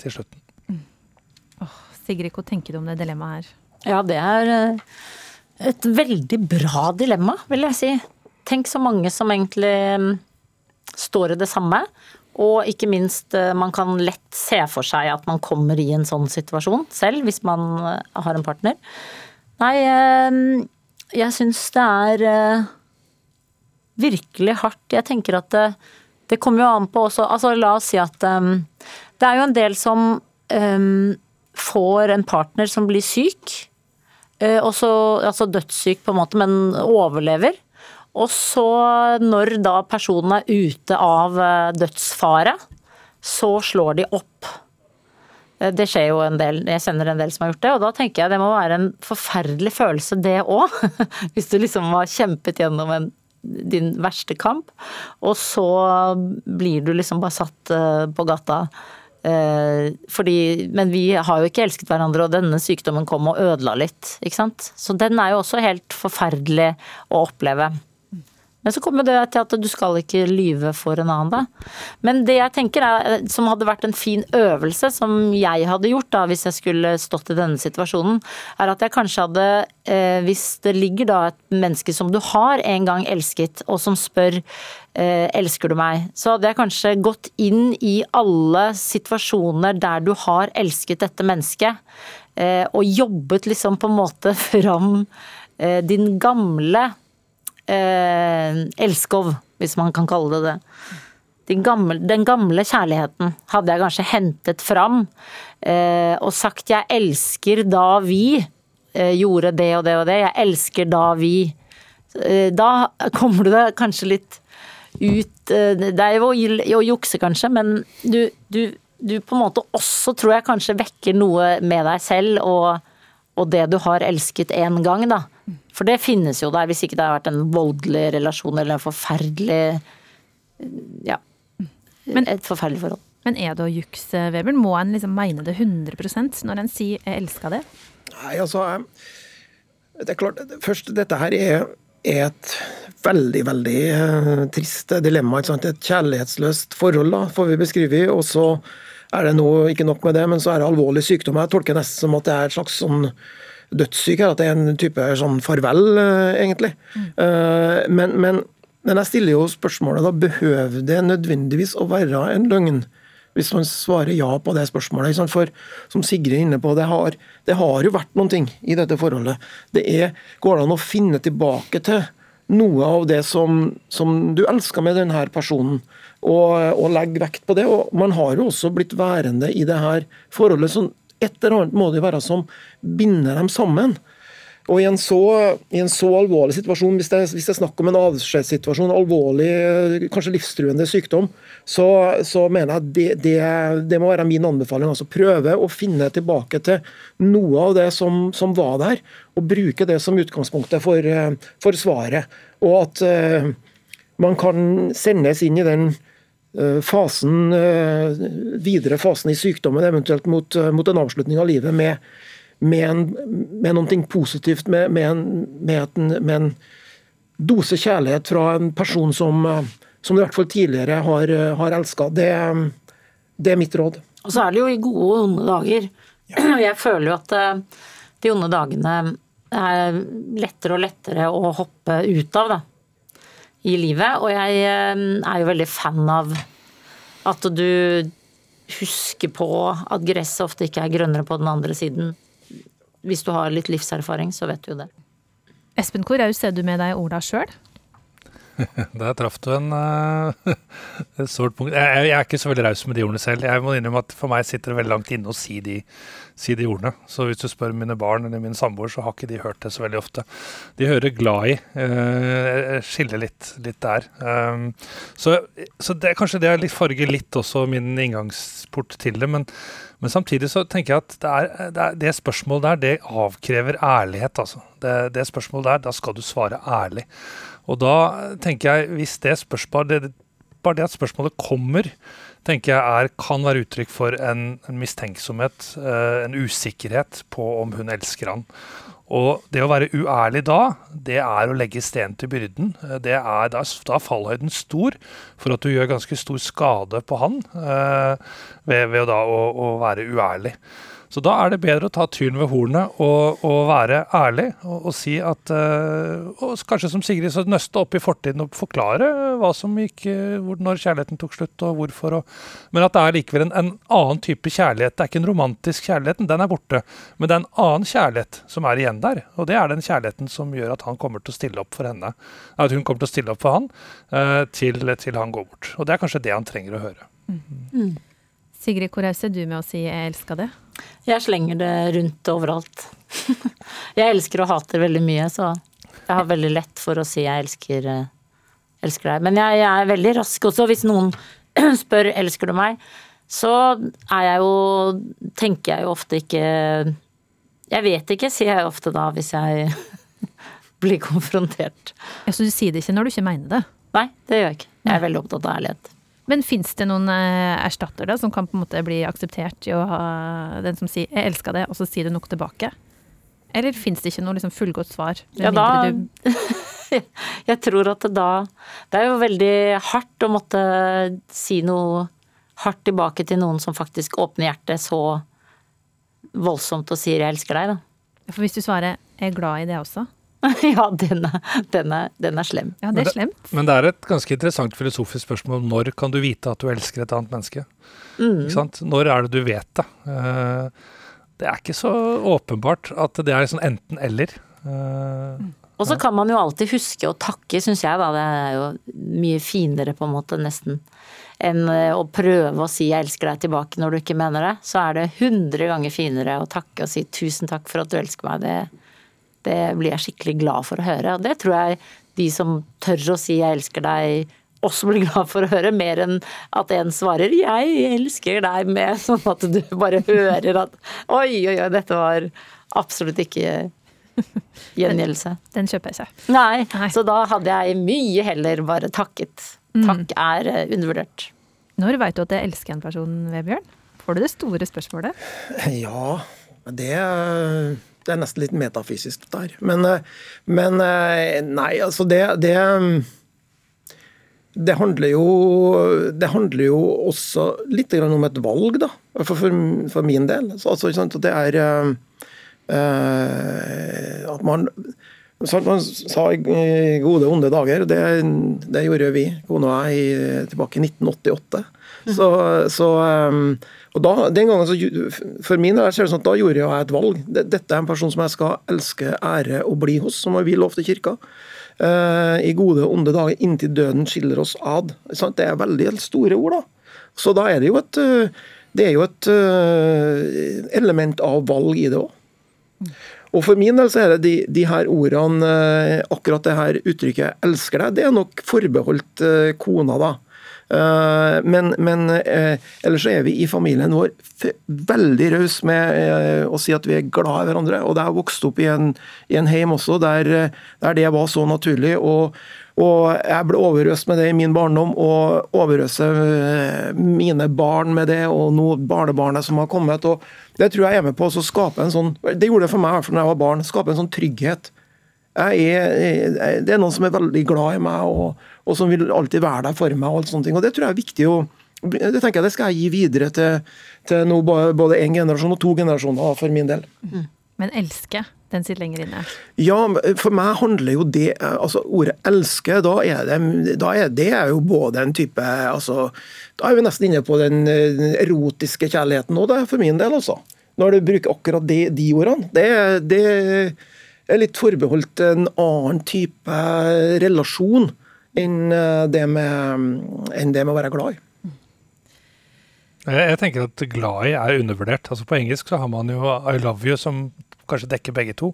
til slutten. Mm. Oh, Sigrid, hva tenker du om det dilemmaet her? Ja, det er et veldig bra dilemma, vil jeg si. Tenk så mange som egentlig mm, står i det samme. Og ikke minst, eh, man kan lett se for seg at man kommer i en sånn situasjon selv, hvis man eh, har en partner. Nei, eh, jeg syns det er virkelig hardt. Jeg tenker at det, det kommer jo an på også Altså la oss si at det er jo en del som får en partner som blir syk. Også, altså dødssyk på en måte, men overlever. Og så, når da personen er ute av eh, dødsfare, så slår de opp. Eh, det skjer jo en del, jeg kjenner en del som har gjort det, og da tenker jeg det må være en forferdelig følelse det òg. (laughs) Hvis du liksom har kjempet gjennom en, din verste kamp, og så blir du liksom bare satt eh, på gata. Fordi, men vi har jo ikke elsket hverandre, og denne sykdommen kom og ødela litt. ikke sant? Så den er jo også helt forferdelig å oppleve. Men så kommer det til at du skal ikke lyve for en annen, da. Men det jeg tenker er, som hadde vært en fin øvelse, som jeg hadde gjort da hvis jeg skulle stått i denne situasjonen, er at jeg kanskje hadde, eh, hvis det ligger da et menneske som du har en gang elsket, og som spør eh, elsker du meg, så hadde jeg kanskje gått inn i alle situasjoner der du har elsket dette mennesket. eh, og jobbet liksom på en måte (laughs) fram eh, din gamle eh, elskov, hvis man kan kalle det det. Den gamle, den gamle kjærligheten hadde jeg kanskje hentet fram eh, og sagt 'jeg elsker da vi eh, gjorde det og det og det', 'jeg elsker da vi'. Eh, da kommer du deg kanskje litt ut eh, Det er jo å jukse, kanskje, men du, du, du, på en måte også tror jeg kanskje vekker noe med deg selv og, og det du har elsket en gang, da. For det finnes jo der, hvis ikke det har vært en voldelig relasjon eller en forferdelig Ja. Men- et forferdelig forhold. Men er det å jukse, Weber? Må en liksom mene det 100% når en sier 'jeg elska det'? Nei, altså Det er klart, først, dette her er, er et veldig, veldig eh, trist dilemma. Ikke sant? Et kjærlighetsløst forhold, da, får vi beskrive. Og så er det noe, ikke nok med det, men så er det alvorlig sykdom. Jeg tolker nesten som at det er et slags sånn dødssyke, at det er en type sånn farvel, eh, egentlig. Mm. Men, men, men jeg stiller jo spørsmålet, da behøver det nødvendigvis å være en løgn? Hvis man svarer ja på det spørsmålet. For som Sigrid er inne på, det har, det har jo vært noen ting i dette forholdet. Det er, går det an å finne tilbake til noe av det som, som du elsker med denne personen, og, og legge vekt på det. Og man har jo også blitt værende i det her forholdet. så et eller annet må det være som binder dem sammen. Og i en så, i en så alvorlig situasjon, hvis det, hvis det er snakk om en avskjedssituasjon, alvorlig, kanskje livstruende sykdom, så, så mener jeg at det, det, det må være min anbefaling. altså Prøve å finne tilbake til noe av det som, som var der, og bruke det som utgangspunktet for, for svaret. Og at uh, man kan sendes inn i den eh, fasen, eh, videre fasen i sykdommen, eventuelt mot, mot en avslutning av livet, med, med, en, med noe positivt, med, med, en, med, en, med en dose kjærlighet fra en person som, eh, som du i hvert fall tidligere har, eh, har elska. Det, det er mitt råd. Og så er det jo i gode og onde dager. (clears throat) Og jeg føler jo at eh, de onde dagene er lettere og lettere å hoppe ut av da, i livet. Og jeg eh, er jo veldig fan av at du husker på at gresset ofte ikke er grønnere på den andre siden. Hvis du har litt livserfaring, så vet du jo det. Espen, hvor raus er du med deg orda sjøl? (laughs) Der traff du en uh, (laughs) et sårt punkt. Jeg, jeg er ikke så veldig raus med de ordene selv. Jeg må innrømme at For meg sitter det veldig langt inne å si de, si de ordene. Så hvis du spør mine barn eller min samboer, så har ikke de hørt det så veldig ofte. De hører 'glad i'. Uh, Jeg skiller litt, litt der. Um, så, så det, kanskje det farger litt også min inngangsport til det. men men samtidig så tenker jeg at det, er, det, er, det spørsmålet der, det avkrever ærlighet, altså. Det, det spørsmålet der, da skal du svare ærlig. Og da tenker jeg, hvis det spørsmålet Bare det at spørsmålet kommer, tenker jeg er, kan være uttrykk for en, en mistenksomhet, eh, en usikkerhet på om hun elsker han. Og det å være uærlig da, det er å legge sten til byrden. Eh, Det er, da, er fallhøyden stor for at du gjør ganske stor skade på han eh, ved, ved da å, å være uærlig. Så da er det bedre å ta tyren ved hornet og, og være ærlig og, og si at uh, Og kanskje som Sigrid, så nøste opp i fortiden og forklare hva som gikk eh, hvor, Når kjærligheten tok slutt og hvorfor. Og, men at det er likevel en, en annen type kjærlighet. Det er ikke en romantisk kjærlighet, den er borte. Men det er en annen kjærlighet som er igjen der. Og det er den kjærligheten som gjør at han kommer til å stille opp for henne. At hun kommer til å stille opp for han uh, til, til han går bort. Og det er kanskje det han trenger å høre. Sigrid, hvor raus er du med å si 'jeg elska det'? Jeg slenger det rundt overalt. (laughs) Jeg elsker og hater veldig mye, så jeg har veldig lett for å si jeg elsker, eh, elsker deg. Men jeg, jeg er veldig rask også. Hvis noen (clears throat) spør elsker du meg, så er jeg jo Tenker jeg jo ofte ikke Jeg vet ikke, sier jeg ofte da, hvis jeg (laughs) blir konfrontert. Ja, så du sier det ikke når du ikke mener det? Nei, det gjør jeg ikke. Jeg er veldig opptatt av ærlighet. Men fins det noen eh, erstatter da, som kan på en måte bli akseptert i å ha den som sier 'jeg elska det', og så sier du noe tilbake? Eller fins det ikke noe liksom fullgodt svar? Ja, da (laughs) Jeg tror at det da Det er jo veldig hardt å måtte si noe hardt tilbake til noen som faktisk åpner hjertet så voldsomt og sier 'jeg elsker deg', da. For hvis du svarer 'jeg er glad i det også', (laughs) Ja, den er, den er, den er slem. ja, det Men er slemt. Men det er et ganske interessant filosofisk spørsmål. Når kan du vite at du elsker et annet menneske? Mm. Ikke sant? Når er det du vet det? Eh, det er ikke så åpenbart at det er sånn enten-eller. Uh, og så kan man jo alltid huske å takke, syns jeg da. Det er jo mye finere på en måte, nesten. Enn eh, å prøve å si 'jeg elsker deg' tilbake når du ikke mener det. Så er det hundre ganger finere å takke og si 'tusen takk for at du elsker meg'. Det, det blir jeg skikkelig glad for å høre. Og det tror jeg de som tør å si 'jeg elsker deg' også blir glad for å høre, mer enn at en svarer 'jeg elsker deg' med (laughs) sånn at du bare hører at 'oi, oi, oi, dette var absolutt ikke Gjengjeldelse. Den, (laughs) den, kjøper jeg ikke. Nei, Nei, så da hadde jeg mye heller bare takket. Mm. Takk er eh, undervurdert. Når veit du at jeg elsker en person, Vebjørn? Får du det store spørsmålet? (laughs) Ja, det, det er nesten litt metafysisk der. Men, eh, men eh, nei, altså det, det det handler, jo, det handler jo også litt om et valg, da. For, for, for min del. Så, altså, det er Eh, at man man sa i gode, onde dager. Det, det gjorde vi, kona og jeg, tilbake i 1988. Så, så eh, og da, den gangen, så, For min del ser det sånn at da gjorde jeg et valg. Dette er en person som jeg skal elske, ære og bli hos, som vi lovte kirka. Uh, I gode og onde dager, inntil døden skiller oss ad. Det er veldig store ord, da. Så da er det jo et, det er jo et element av valg i det òg. Og For min del så er det de, de her ordene, eh, akkurat det her uttrykket elsker deg', det er nok forbeholdt eh, kona, da. Eh, men, men ellers så er vi i familien vår veldig rause med å si at vi er glad i hverandre. Og det har vokst opp i en, i en heim også der, der det var så naturlig. og og jeg ble overøst med det i min barndom, og overøser eh, mine barn med det, og nå barnebarnet som har kommet. og Det tror jeg er med på å skape en sånn Det gjorde det for meg da jeg var barn. Skape en sånn trygghet. Er, det er noen som er veldig glad i meg, og, og, som vil alltid være der for meg. Og alt sånne ting, og det tror jeg er viktig å det tenker jeg det skal jeg gi videre til, til nå, både én generasjon og to generasjoner for min del. Mm. Men elske? Den sitter lenger inne? Ja, for meg handler jo det altså Ordet 'elske', da er det, da er det jo både en type altså, Da er vi nesten inne på den erotiske kjærligheten òg, for min del, altså. Når du bruker akkurat de, de ordene. Det, det, er litt forbeholdt en annen type relasjon enn eh, det med, enn det med å være glad i. Jeg tenker at glad i er undervurdert. Altså På engelsk så har man jo I love you som kanskje dekker begge to.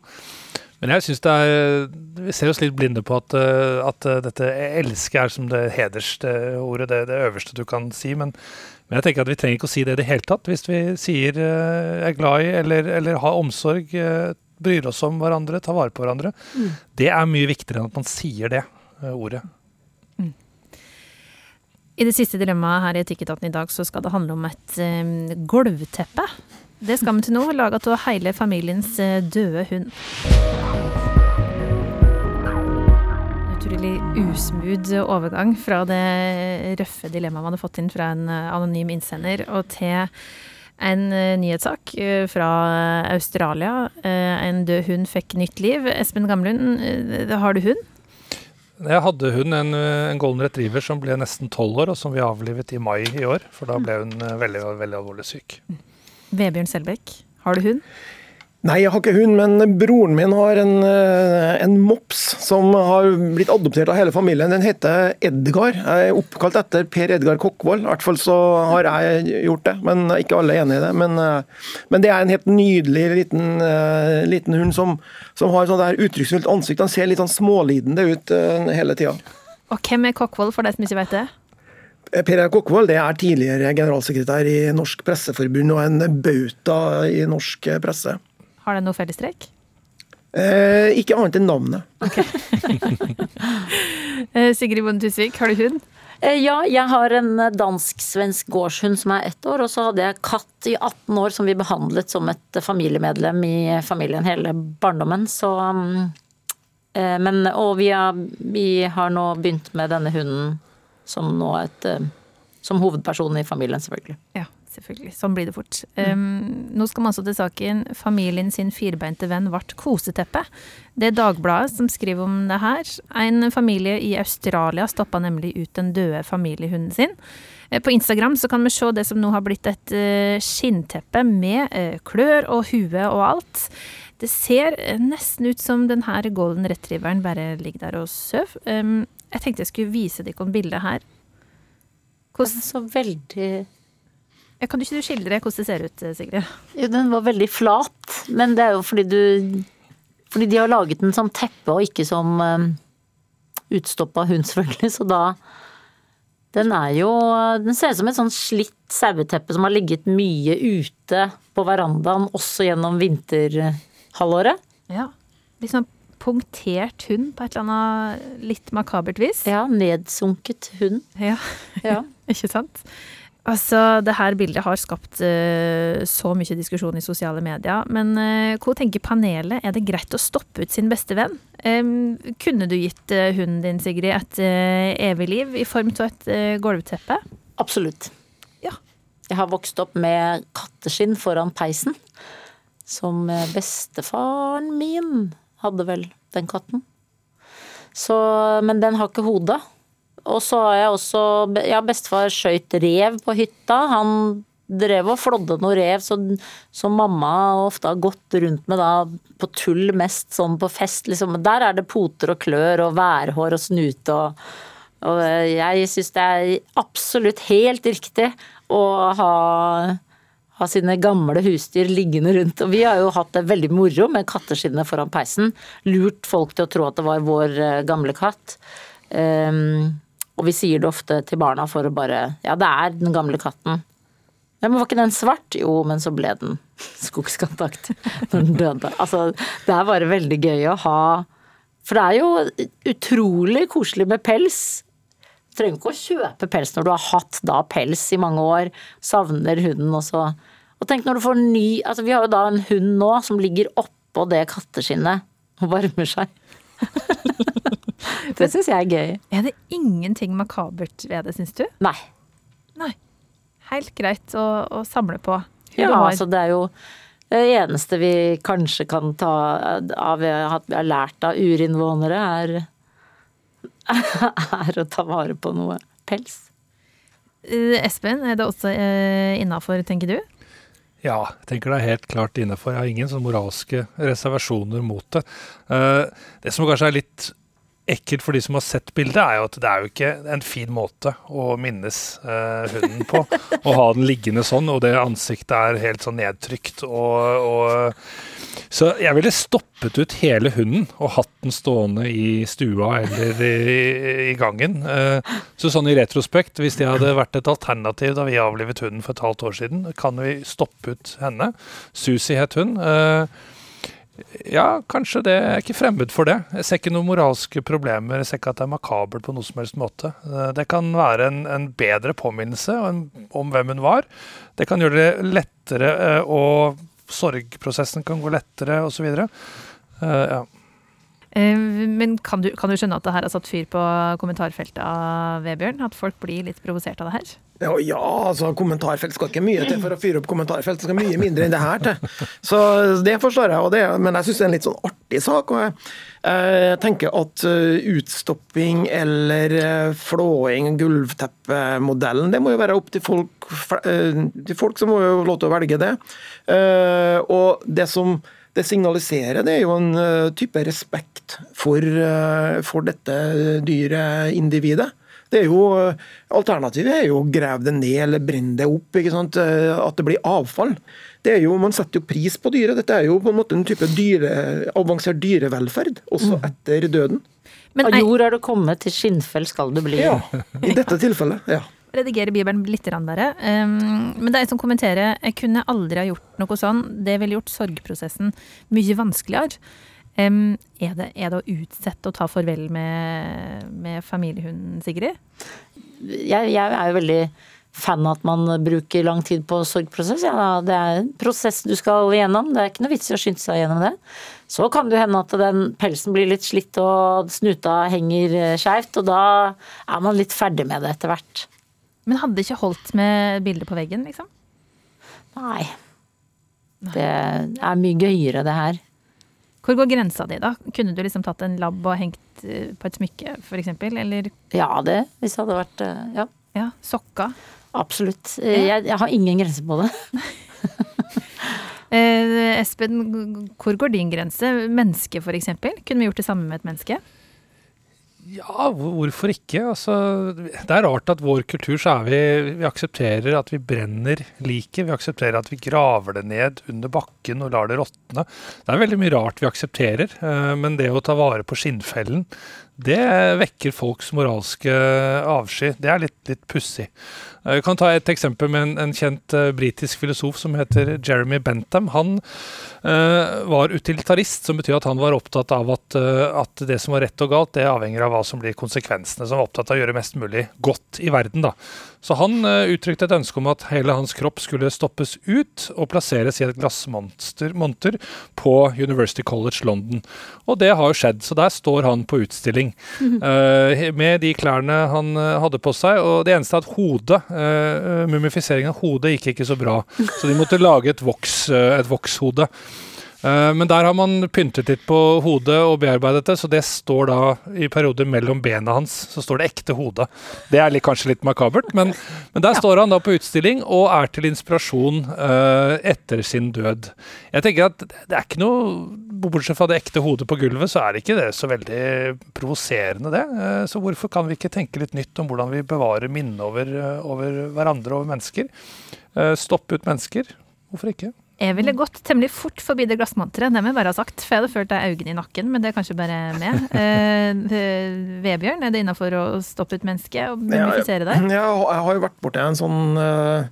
Men jeg syns det er Vi ser oss litt blinde på at, eh, at eh, dette 'elske' er som det hederste ordet, det, det øverste du kan si. Men, men, jeg tenker at vi trenger ikke å si det i det hele tatt. Hvis vi sier uh, 'er glad i' eller, eller har omsorg, uh, bryr oss om hverandre, tar vare på hverandre. Mm. Det er mye viktigere enn at man sier det uh, ordet. I det siste dilemmaet her i Etikketaten i dag så skal det handle om et um, gulvteppe. Det skal vi til nå, laga av hele familiens eh, døde hund. Utrolig usmooth overgang fra det røffe dilemmaet man hadde fått inn fra en eh, anonym innsender, og til en eh, nyhetssak fra Australia. En død hund fikk nytt liv. Espen Gamlund, har du hund? Jeg hadde hun, en, en, golden retriever som ble nesten tolv år, og som vi avlivet i mai i år. For da ble hun veldig, veldig alvorlig syk. Mm. Vebjørn Selbekk, har du hund? Nei, jeg har ikke hund, men broren min har en, eh, en, mops som har blitt adoptert av hele familien. Den heter Edgar. Jeg er oppkalt etter Per Edgar Kokkvold. I hvert fall så har jeg gjort det, men ikke alle er enig i det. Men, eh, men det er en helt nydelig liten, eh, liten hund som, som har sånn der uttrykksfullt ansikt. Han ser litt sånn smålidende ut hele tida. Og hvem er Kokkvold, for deg som ikke vet det? Per Erik Kokkvold er tidligere generalsekretær i Norsk Presseforbund og en bauta i norsk presse. Har den noe fellestrekk? Eh, ikke annet enn navnet. Okay. (laughs) Eh, Sigrid Bonde Tusvik, har du hund? Eh, ja, jeg har en dansk-svensk gårdshund som er ett år. Og så hadde jeg katt i 18 år som vi behandlet som et familiemedlem i familien hele barndommen. Så mm, eh, Men, og vi har, vi har nå begynt med denne hunden som nå et eh, som hovedperson i familien, selvfølgelig. Ja. Selvfølgelig. Sånn blir det fort. Um, nå skal man altså til saken 'Familien sin firbeinte venn vart koseteppe'. Det er Dagbladet som skriver om det her. En familie i Australia stoppa nemlig ut den døde familiehunden sin. Eh, På Instagram så kan vi se det som nå har blitt et eh, skinnteppe med eh, klør og hue og alt. Det ser nesten ut som den her golden retrieveren bare ligger der og sover. Um, jeg tenkte jeg skulle vise dere bildet her. Hvordan, Så veldig kan du ikke skildre hvordan det ser ut, eh, Sigrid? Jo, den var veldig flat, men det er jo fordi du Fordi de har laget den som teppe og ikke som um, utstoppa hund, (laughs) selvfølgelig, så da Den er jo Den ser ut som et sånn slitt saueteppe som har ligget mye ute på verandaen også gjennom vinterhalvåret. Ja. Litt sånn punktert hund på et eller annet litt makabert vis. Ja, nedsunket hund. Ja. Ja. (laughs) Ikke sant? Altså, det her bildet har skapt uh, så mye diskusjon i sosiale medier. Men uh, hva tenker panelet? Er det greit å stoppe ut sin beste venn? Um, kunne du gitt uh, hunden din, Sigrid, et eh, evig liv i form av et eh, gulvteppe? Absolutt. Ja. Jeg har vokst opp med katteskinn foran peisen. Som eh, bestefaren min hadde vel den katten. Så, men den har ikke hode. Og så har jeg også Ja, bestefar skøyt rev på hytta. Han drev og flådde noe rev så, som mamma ofte har gått rundt med da på tull mest sånn på fest, liksom. Der er det poter og klør og værhår og snute og og jeg syns det er absolutt helt riktig å ha, ha sine gamle husdyr liggende rundt. Og vi har jo hatt det veldig moro med katteskinnet foran peisen. Lurt folk til å tro at det var vår eh, gamle katt. Um, og vi sier det ofte til barna for å bare Ja, det er den gamle katten. Ja, men var ikke den svart? Jo, men så ble den skogskontakt når (laughs) den døde. Altså, det er bare veldig gøy å ha For det er jo utrolig koselig med pels. Du trenger ikke å kjøpe pels når du har hatt da pels i mange år, savner hunden også. Og tenk når du får ny Altså, vi har jo da en hund nå som ligger oppå det katteskinnet og varmer seg. (laughs) det syns jeg er gøy. Er det ingenting makabert ved det, syns du? Nei. Nei. Helt greit å, å samle på. Ja, altså det er jo det eneste vi kanskje kan ta av at vi har lært av urinnvånere, er, (laughs) er å ta vare på noe pels. Eh, Espen, er det også uh, innafor, tenker du? Ja, jeg tenker det er helt klart innafor. Jeg har ingen sånn moralske reservasjoner mot det. Eh, det som kanskje er litt ekkelt for de som har sett bildet, er jo at det er jo ikke en fin måte å minnes eh, hunden på. Å ha den liggende sånn, og det ansiktet er helt sånn nedtrykt. Og, og, så jeg ville stoppet ut hele hunden og hatt den stående i stua eller i, i gangen. Eh, så sånn i retrospekt, hvis det hadde vært et alternativ da vi avlivet hunden for et halvt år siden, kan vi stoppe ut henne. Susi het hun. Eh, ja, kanskje det Jeg er ikke fremmed for det. Jeg ser ikke noen moralske problemer. Jeg ser ikke at det er makabert på noen som helst måte. Eh, Det kan være en, en bedre påminnelse om, om hvem hun var. Det kan gjøre det lettere, eh, og sorgprosessen kan gå lettere, osv. Uh, ja. Eh, men kan du, kan du skjønne at det her har satt fyr på kommentarfeltet av Vebjørn? At folk blir litt provosert av det her? Ja, ja, altså kommentarfelt skal ikke mye til for å fyre opp kommentarfelt. Det skal mye mindre enn det her til. Så det forstår jeg, det, men jeg syns det er en litt sånn artig sak. og jeg, jeg tenker at uh, utstopping eller uh, flåing, gulvteppemodellen, det må jo være opp til folk. til folk som må jo lov til å velge det. Og det som det signaliserer, det er jo en uh, type respekt for, uh, for dette dyre individet. Det er jo, uh, Alternativet er jo å grave det ned eller brenne det opp. ikke sant? At det blir avfall. Det er jo, Man setter jo pris på dyret. Dette er jo på en måte en type dyre, avansert dyrevelferd, også etter døden. Men Av jord er du kommet, til skinnfell skal du bli. Ja, I dette tilfellet, ja. Redigerer Bibelen litt bedre. Men det er en som kommenterer jeg kunne aldri ha gjort noe sånn. Det ville gjort sorgprosessen mye vanskeligere. Um, er, det, er det å utsette å ta farvel med, med familiehunden, Sigrid? Jeg, jeg er jo veldig fan av at man bruker lang tid på sorgprosess. Ja, det er en prosess du skal gjennom. Det er ikke noe vits i å skynde seg gjennom det. Så kan det hende at den pelsen blir litt slitt og snuta henger eh, skeivt, og da er man litt ferdig med det etter hvert. Men hadde det ikke holdt med bildet på veggen, liksom? Nei. Det er mye gøyere, det her. Hvor går grensa di, da? Kunne du liksom tatt en labb og hengt eh, på et smykke, f.eks.? Eller Ja, det. Hvis det hadde vært eh, Ja, ja, sokka? absolutt. Eh, Jeg, jeg har ingen grense på det. (laughs) Eh, Espen, hvor går din grense? Menneske, f.eks.? Kunne vi gjort det samme med et menneske? Ja, hvorfor ikke? Altså, det er rart at vår kultur så er vi Vi aksepterer at vi brenner liket. Vi aksepterer at vi graver det ned under bakken og lar det råtne. Det er veldig mye rart vi aksepterer, eh, men det å ta vare på skinnfellen, det vekker folks moralske avsky. Det er litt, litt pussig. Jeg kan ta et eksempel med en, en kjent uh, britisk filosof som heter Jeremy Bentham. Han uh, var utilitarist, som betyr at han var opptatt av at, uh, at det som var rett og galt, det avhenger av hva som blir konsekvensene. Som var opptatt av å gjøre mest mulig godt i verden. da. Så han eh, uttrykte et ønske om at hele hans kropp skulle stoppes ut og plasseres i et glassmonter på University College London. Og det har jo skjedd, så der står han på utstilling (laughs) eh, med de klærne han eh, hadde på seg. Og det eneste er at hodet, uh, mumifisering av hodet, gikk ikke så bra. Så de måtte lage et, voks, eh, vokshode. Eh, Men der har man pyntet litt på hodet og bearbeidet det, så det står da i perioder mellom bena hans, så står det ekte hode. Det er litt, kanskje litt makabert, men, men der står han da på utstilling og er til inspirasjon uh, etter sin død. Jeg tenker at det er ikke noe Bortsett fra det ekte hodet på gulvet, så er ikke det så veldig provoserende, det. Uh, så hvorfor kan vi ikke tenke litt nytt om hvordan vi bevarer minnet over, eh, over hverandre over mennesker? Eh, Stoppe ut mennesker? Hvorfor ikke? Jeg ville gått temmelig fort forbi det glassmonteret, det må jeg bare ha sagt. For jeg hadde følt deg øynene i nakken, men det er kanskje bare meg. (laughs) Eh, eh, Vebjørn, er det innafor å stoppe ut mennesket og mumifisere deg? Ja, jeg, jeg har jo vært borti en sånn uh,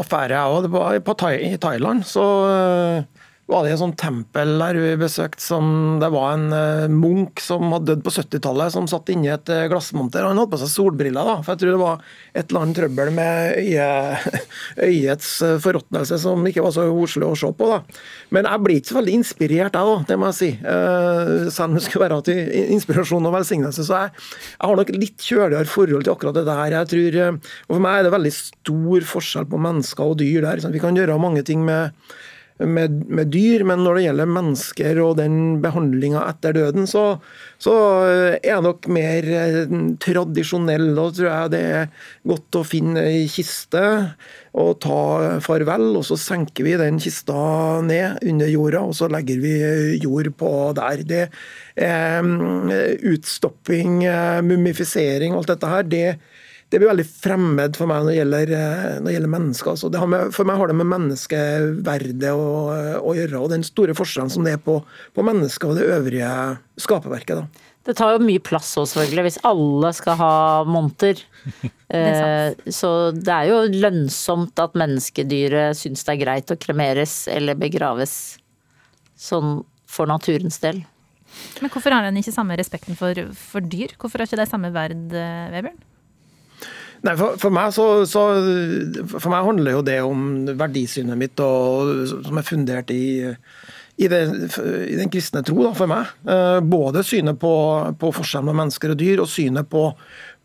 affære, jeg òg. I Thailand så eh, var det et sånt tempel der vi besøkte som Det var en uh, munk som hadde dødd på 70-tallet, som satt inni et uh, glassmonter. Han hadde på seg solbriller, da, for jeg tror det var et eller annet trøbbel med øye, (laughs) øyets uh, forråtnelse som ikke var så koselig å se på. da. Men jeg blir ikke så veldig inspirert, jeg da, det må jeg si. Uh, selv om det skulle være til inspirasjon og velsignelse. Så jeg, jeg har nok litt kjøligere forhold til akkurat det der. Jeg tror, og For meg er det veldig stor forskjell på mennesker og dyr der. sant? Vi kan gjøre mange ting med med, med dyr, men når det gjelder mennesker og den behandlinga etter døden, så, så er jeg nok mer eh, tradisjonell. Da tror jeg det er godt å finne ei kiste og ta farvel, og så senker vi den kista ned under jorda, og så legger vi jord på der. Det mm, utstopping, eh, mumifisering, alt dette her. det det blir veldig fremmed for meg når det gjelder, eh, når det gjelder mennesker. Altså, det har med, for meg har det med menneskeverdet å, å, gjøre, og den store forskjellen som det er på, på mennesket og det øvrige skaperverket. Da. Det tar jo mye plass òg, selvfølgelig, hvis alle skal ha monter. (laughs) Eh, så det er jo lønnsomt at menneskedyret syns det er greit å kremeres eller begraves sånn for naturens del. Men hvorfor har den ikke samme respekten for, for dyr? Hvorfor har ikke de samme verd, eh, Vebjørn? Nei, for, for, meg så, så, for meg handler jo det om verdisynet mitt, og, som er fundert i, i, det, i den kristne tro, da, for meg. Eh, både synet på, på forskjellen mellom mennesker og dyr, og synet på,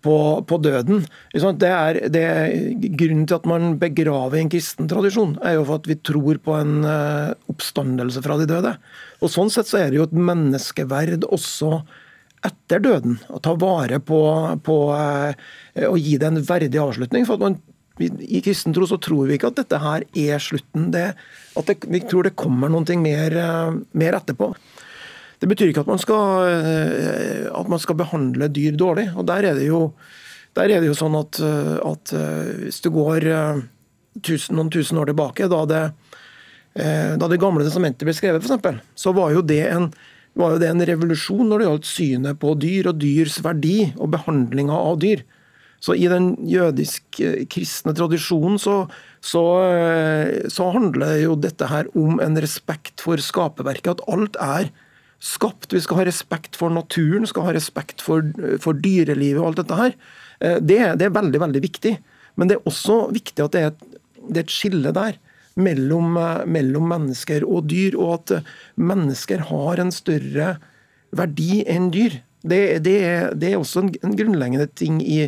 på, på døden. Det er, det er, Grunnen til at man begraver en kristen tradisjon, er jo for at vi tror på en eh, oppstandelse fra de døde. Og Sånn sett så er det jo et menneskeverd også etter døden. Og ta vare på, på å gi det en verdig avslutning. for at man i kristen tro så tror vi ikke at dette her er slutten. Det, at det, vi tror det kommer noe mer, mer, etterpå. Det betyr ikke at man, skal, at man skal behandle dyr dårlig. og Der er det jo, er det jo sånn at, at, hvis du går tusen, noen tusen år tilbake, da det, da det gamle testamentet ble skrevet, f.eks., så var jo det en var jo det en revolusjon når det gjaldt synet på dyr og dyrs verdi og behandlinga av dyr. Så i den jødisk-kristne tradisjonen så, så, så, handler jo dette her om en respekt for skaperverket. At alt er skapt. Vi skal ha respekt for naturen, skal ha respekt for, for dyrelivet og alt dette her. Det, det, er veldig, veldig viktig. Men det er også viktig at det er et, det er et skille der mellom, mellom, mennesker og dyr, og at mennesker har en større verdi enn dyr. Det, det, er, det er, også en, en, grunnleggende ting i,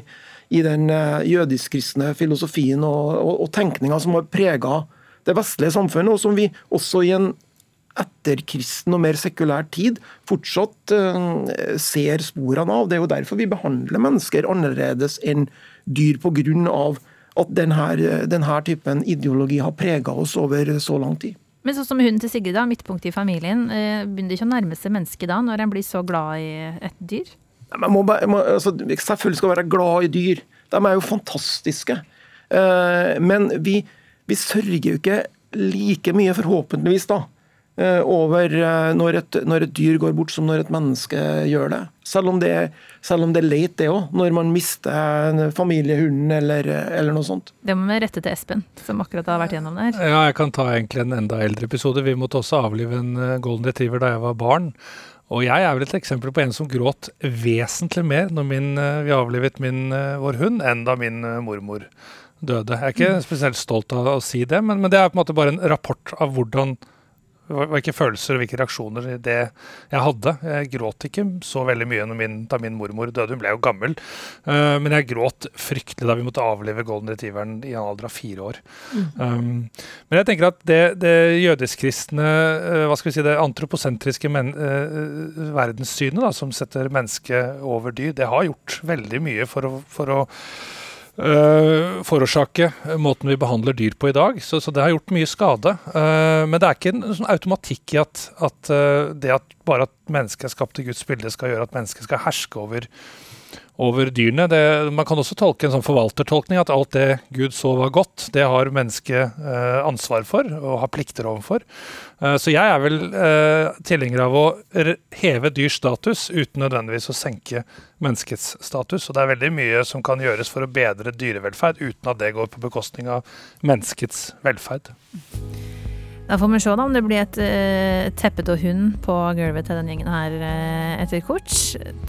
i den jødisk-kristne filosofien og, og, og tenkninga som har prega det vestlige samfunnet, og som vi også i en etterkristen og mer sekulær tid fortsatt uh, ser sporene av. Det er jo derfor vi behandler mennesker annerledes enn dyr, pga. At denne, denne typen ideologi har prega oss over så lang tid. Men sånn som hunden til Sigrid, da, midtpunktet i familien. Eh, begynner ikke å nærme seg mennesket da, når en blir så glad i et dyr? Man må, må, altså, selvfølgelig skal være glad i dyr. De er jo fantastiske. Uh, men vi, vi sørger jo ikke like mye, forhåpentligvis, da, Eh, over eh, når et, når et, dyr går bort som når et menneske gjør det. Selv om det, selv om det er leit, det òg, når man mister familiehunden eller, eller, noe sånt. Det må vi rette til Espen, som akkurat har vært gjennom det her. Ja, jeg kan ta egentlig en enda eldre episode. Vi måtte også avlive en eh, golden retriever da jeg var barn. Og jeg er vel et eksempel på en som gråt vesentlig mer når min, vi avlivet min, vår hund, enn da min mormor døde. Jeg er ikke mm. spesielt stolt av å si det, men, men det er på en måte bare en rapport av hvordan hvilke følelser og hvilke reaksjoner det jeg hadde. Jeg gråt ikke så veldig mye min, da min mormor døde, hun ble jo gammel. Uh, men jeg gråt fryktelig da vi måtte avlive golden retrieveren i en alder av fire år. Mm. Um, men jeg tenker at det, det jødisk-kristne, uh, hva skal vi si, det antroposentriske men, uh, verdenssynet da, som setter mennesket over dyr, det har gjort veldig mye for å, for å forårsake måten vi behandler dyr på i dag. Så, så det har gjort mye skade. Uh, men det er ikke en sånn automatikk i at, at uh, det at bare at mennesket er skapt i Guds bilde, skal gjøre at mennesket skal herske over over dyrene. Det, man kan også tolke en sånn forvaltertolkning, at alt det Gud så var godt, det har mennesket eh, ansvar for og har plikter overfor. Eh, så jeg er vel eh, tilhenger av å heve dyrs status uten nødvendigvis å senke menneskets status. Og det er veldig mye som kan gjøres for å bedre dyrevelferd uten at det går på bekostning av menneskets velferd. Da får vi se da om det blir et uh, teppet og hund på gulvet til den gjengen her uh, etter kort.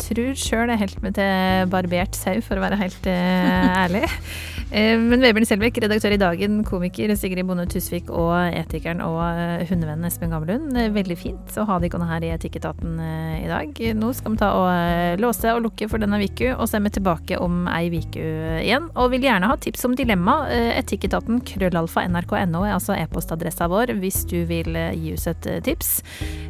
Tror sjøl jeg helt meg til barbert sau, for å være helt uh, ærlig. (laughs) Eh, men Vebjørn Selbekk, redaktør i Dagen, komiker Sigrid Bonde Tusvik og etikeren og uh, hundevennen Espen Gamlund. Veldig fint å ha dere her i Etikketaten eh, i dag. Nå skal vi ta og låse og lukke for denne uka, og så er vi tilbake om ei uke igjen. Og vil gjerne ha tips om dilemma. Etikketaten krøllalfa nrk.no er altså e-postadressa vår hvis du vil gi oss et tips.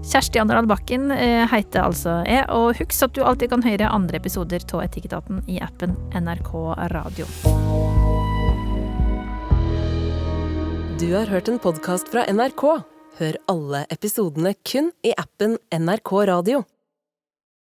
Kjersti Anderdal Bakken heter altså jeg, og husk at du alltid kan høre andre episoder av Etikketaten i appen NRK Radio. Du har hørt en podkast fra NRK. Hør alle episodene kun i appen NRK Radio.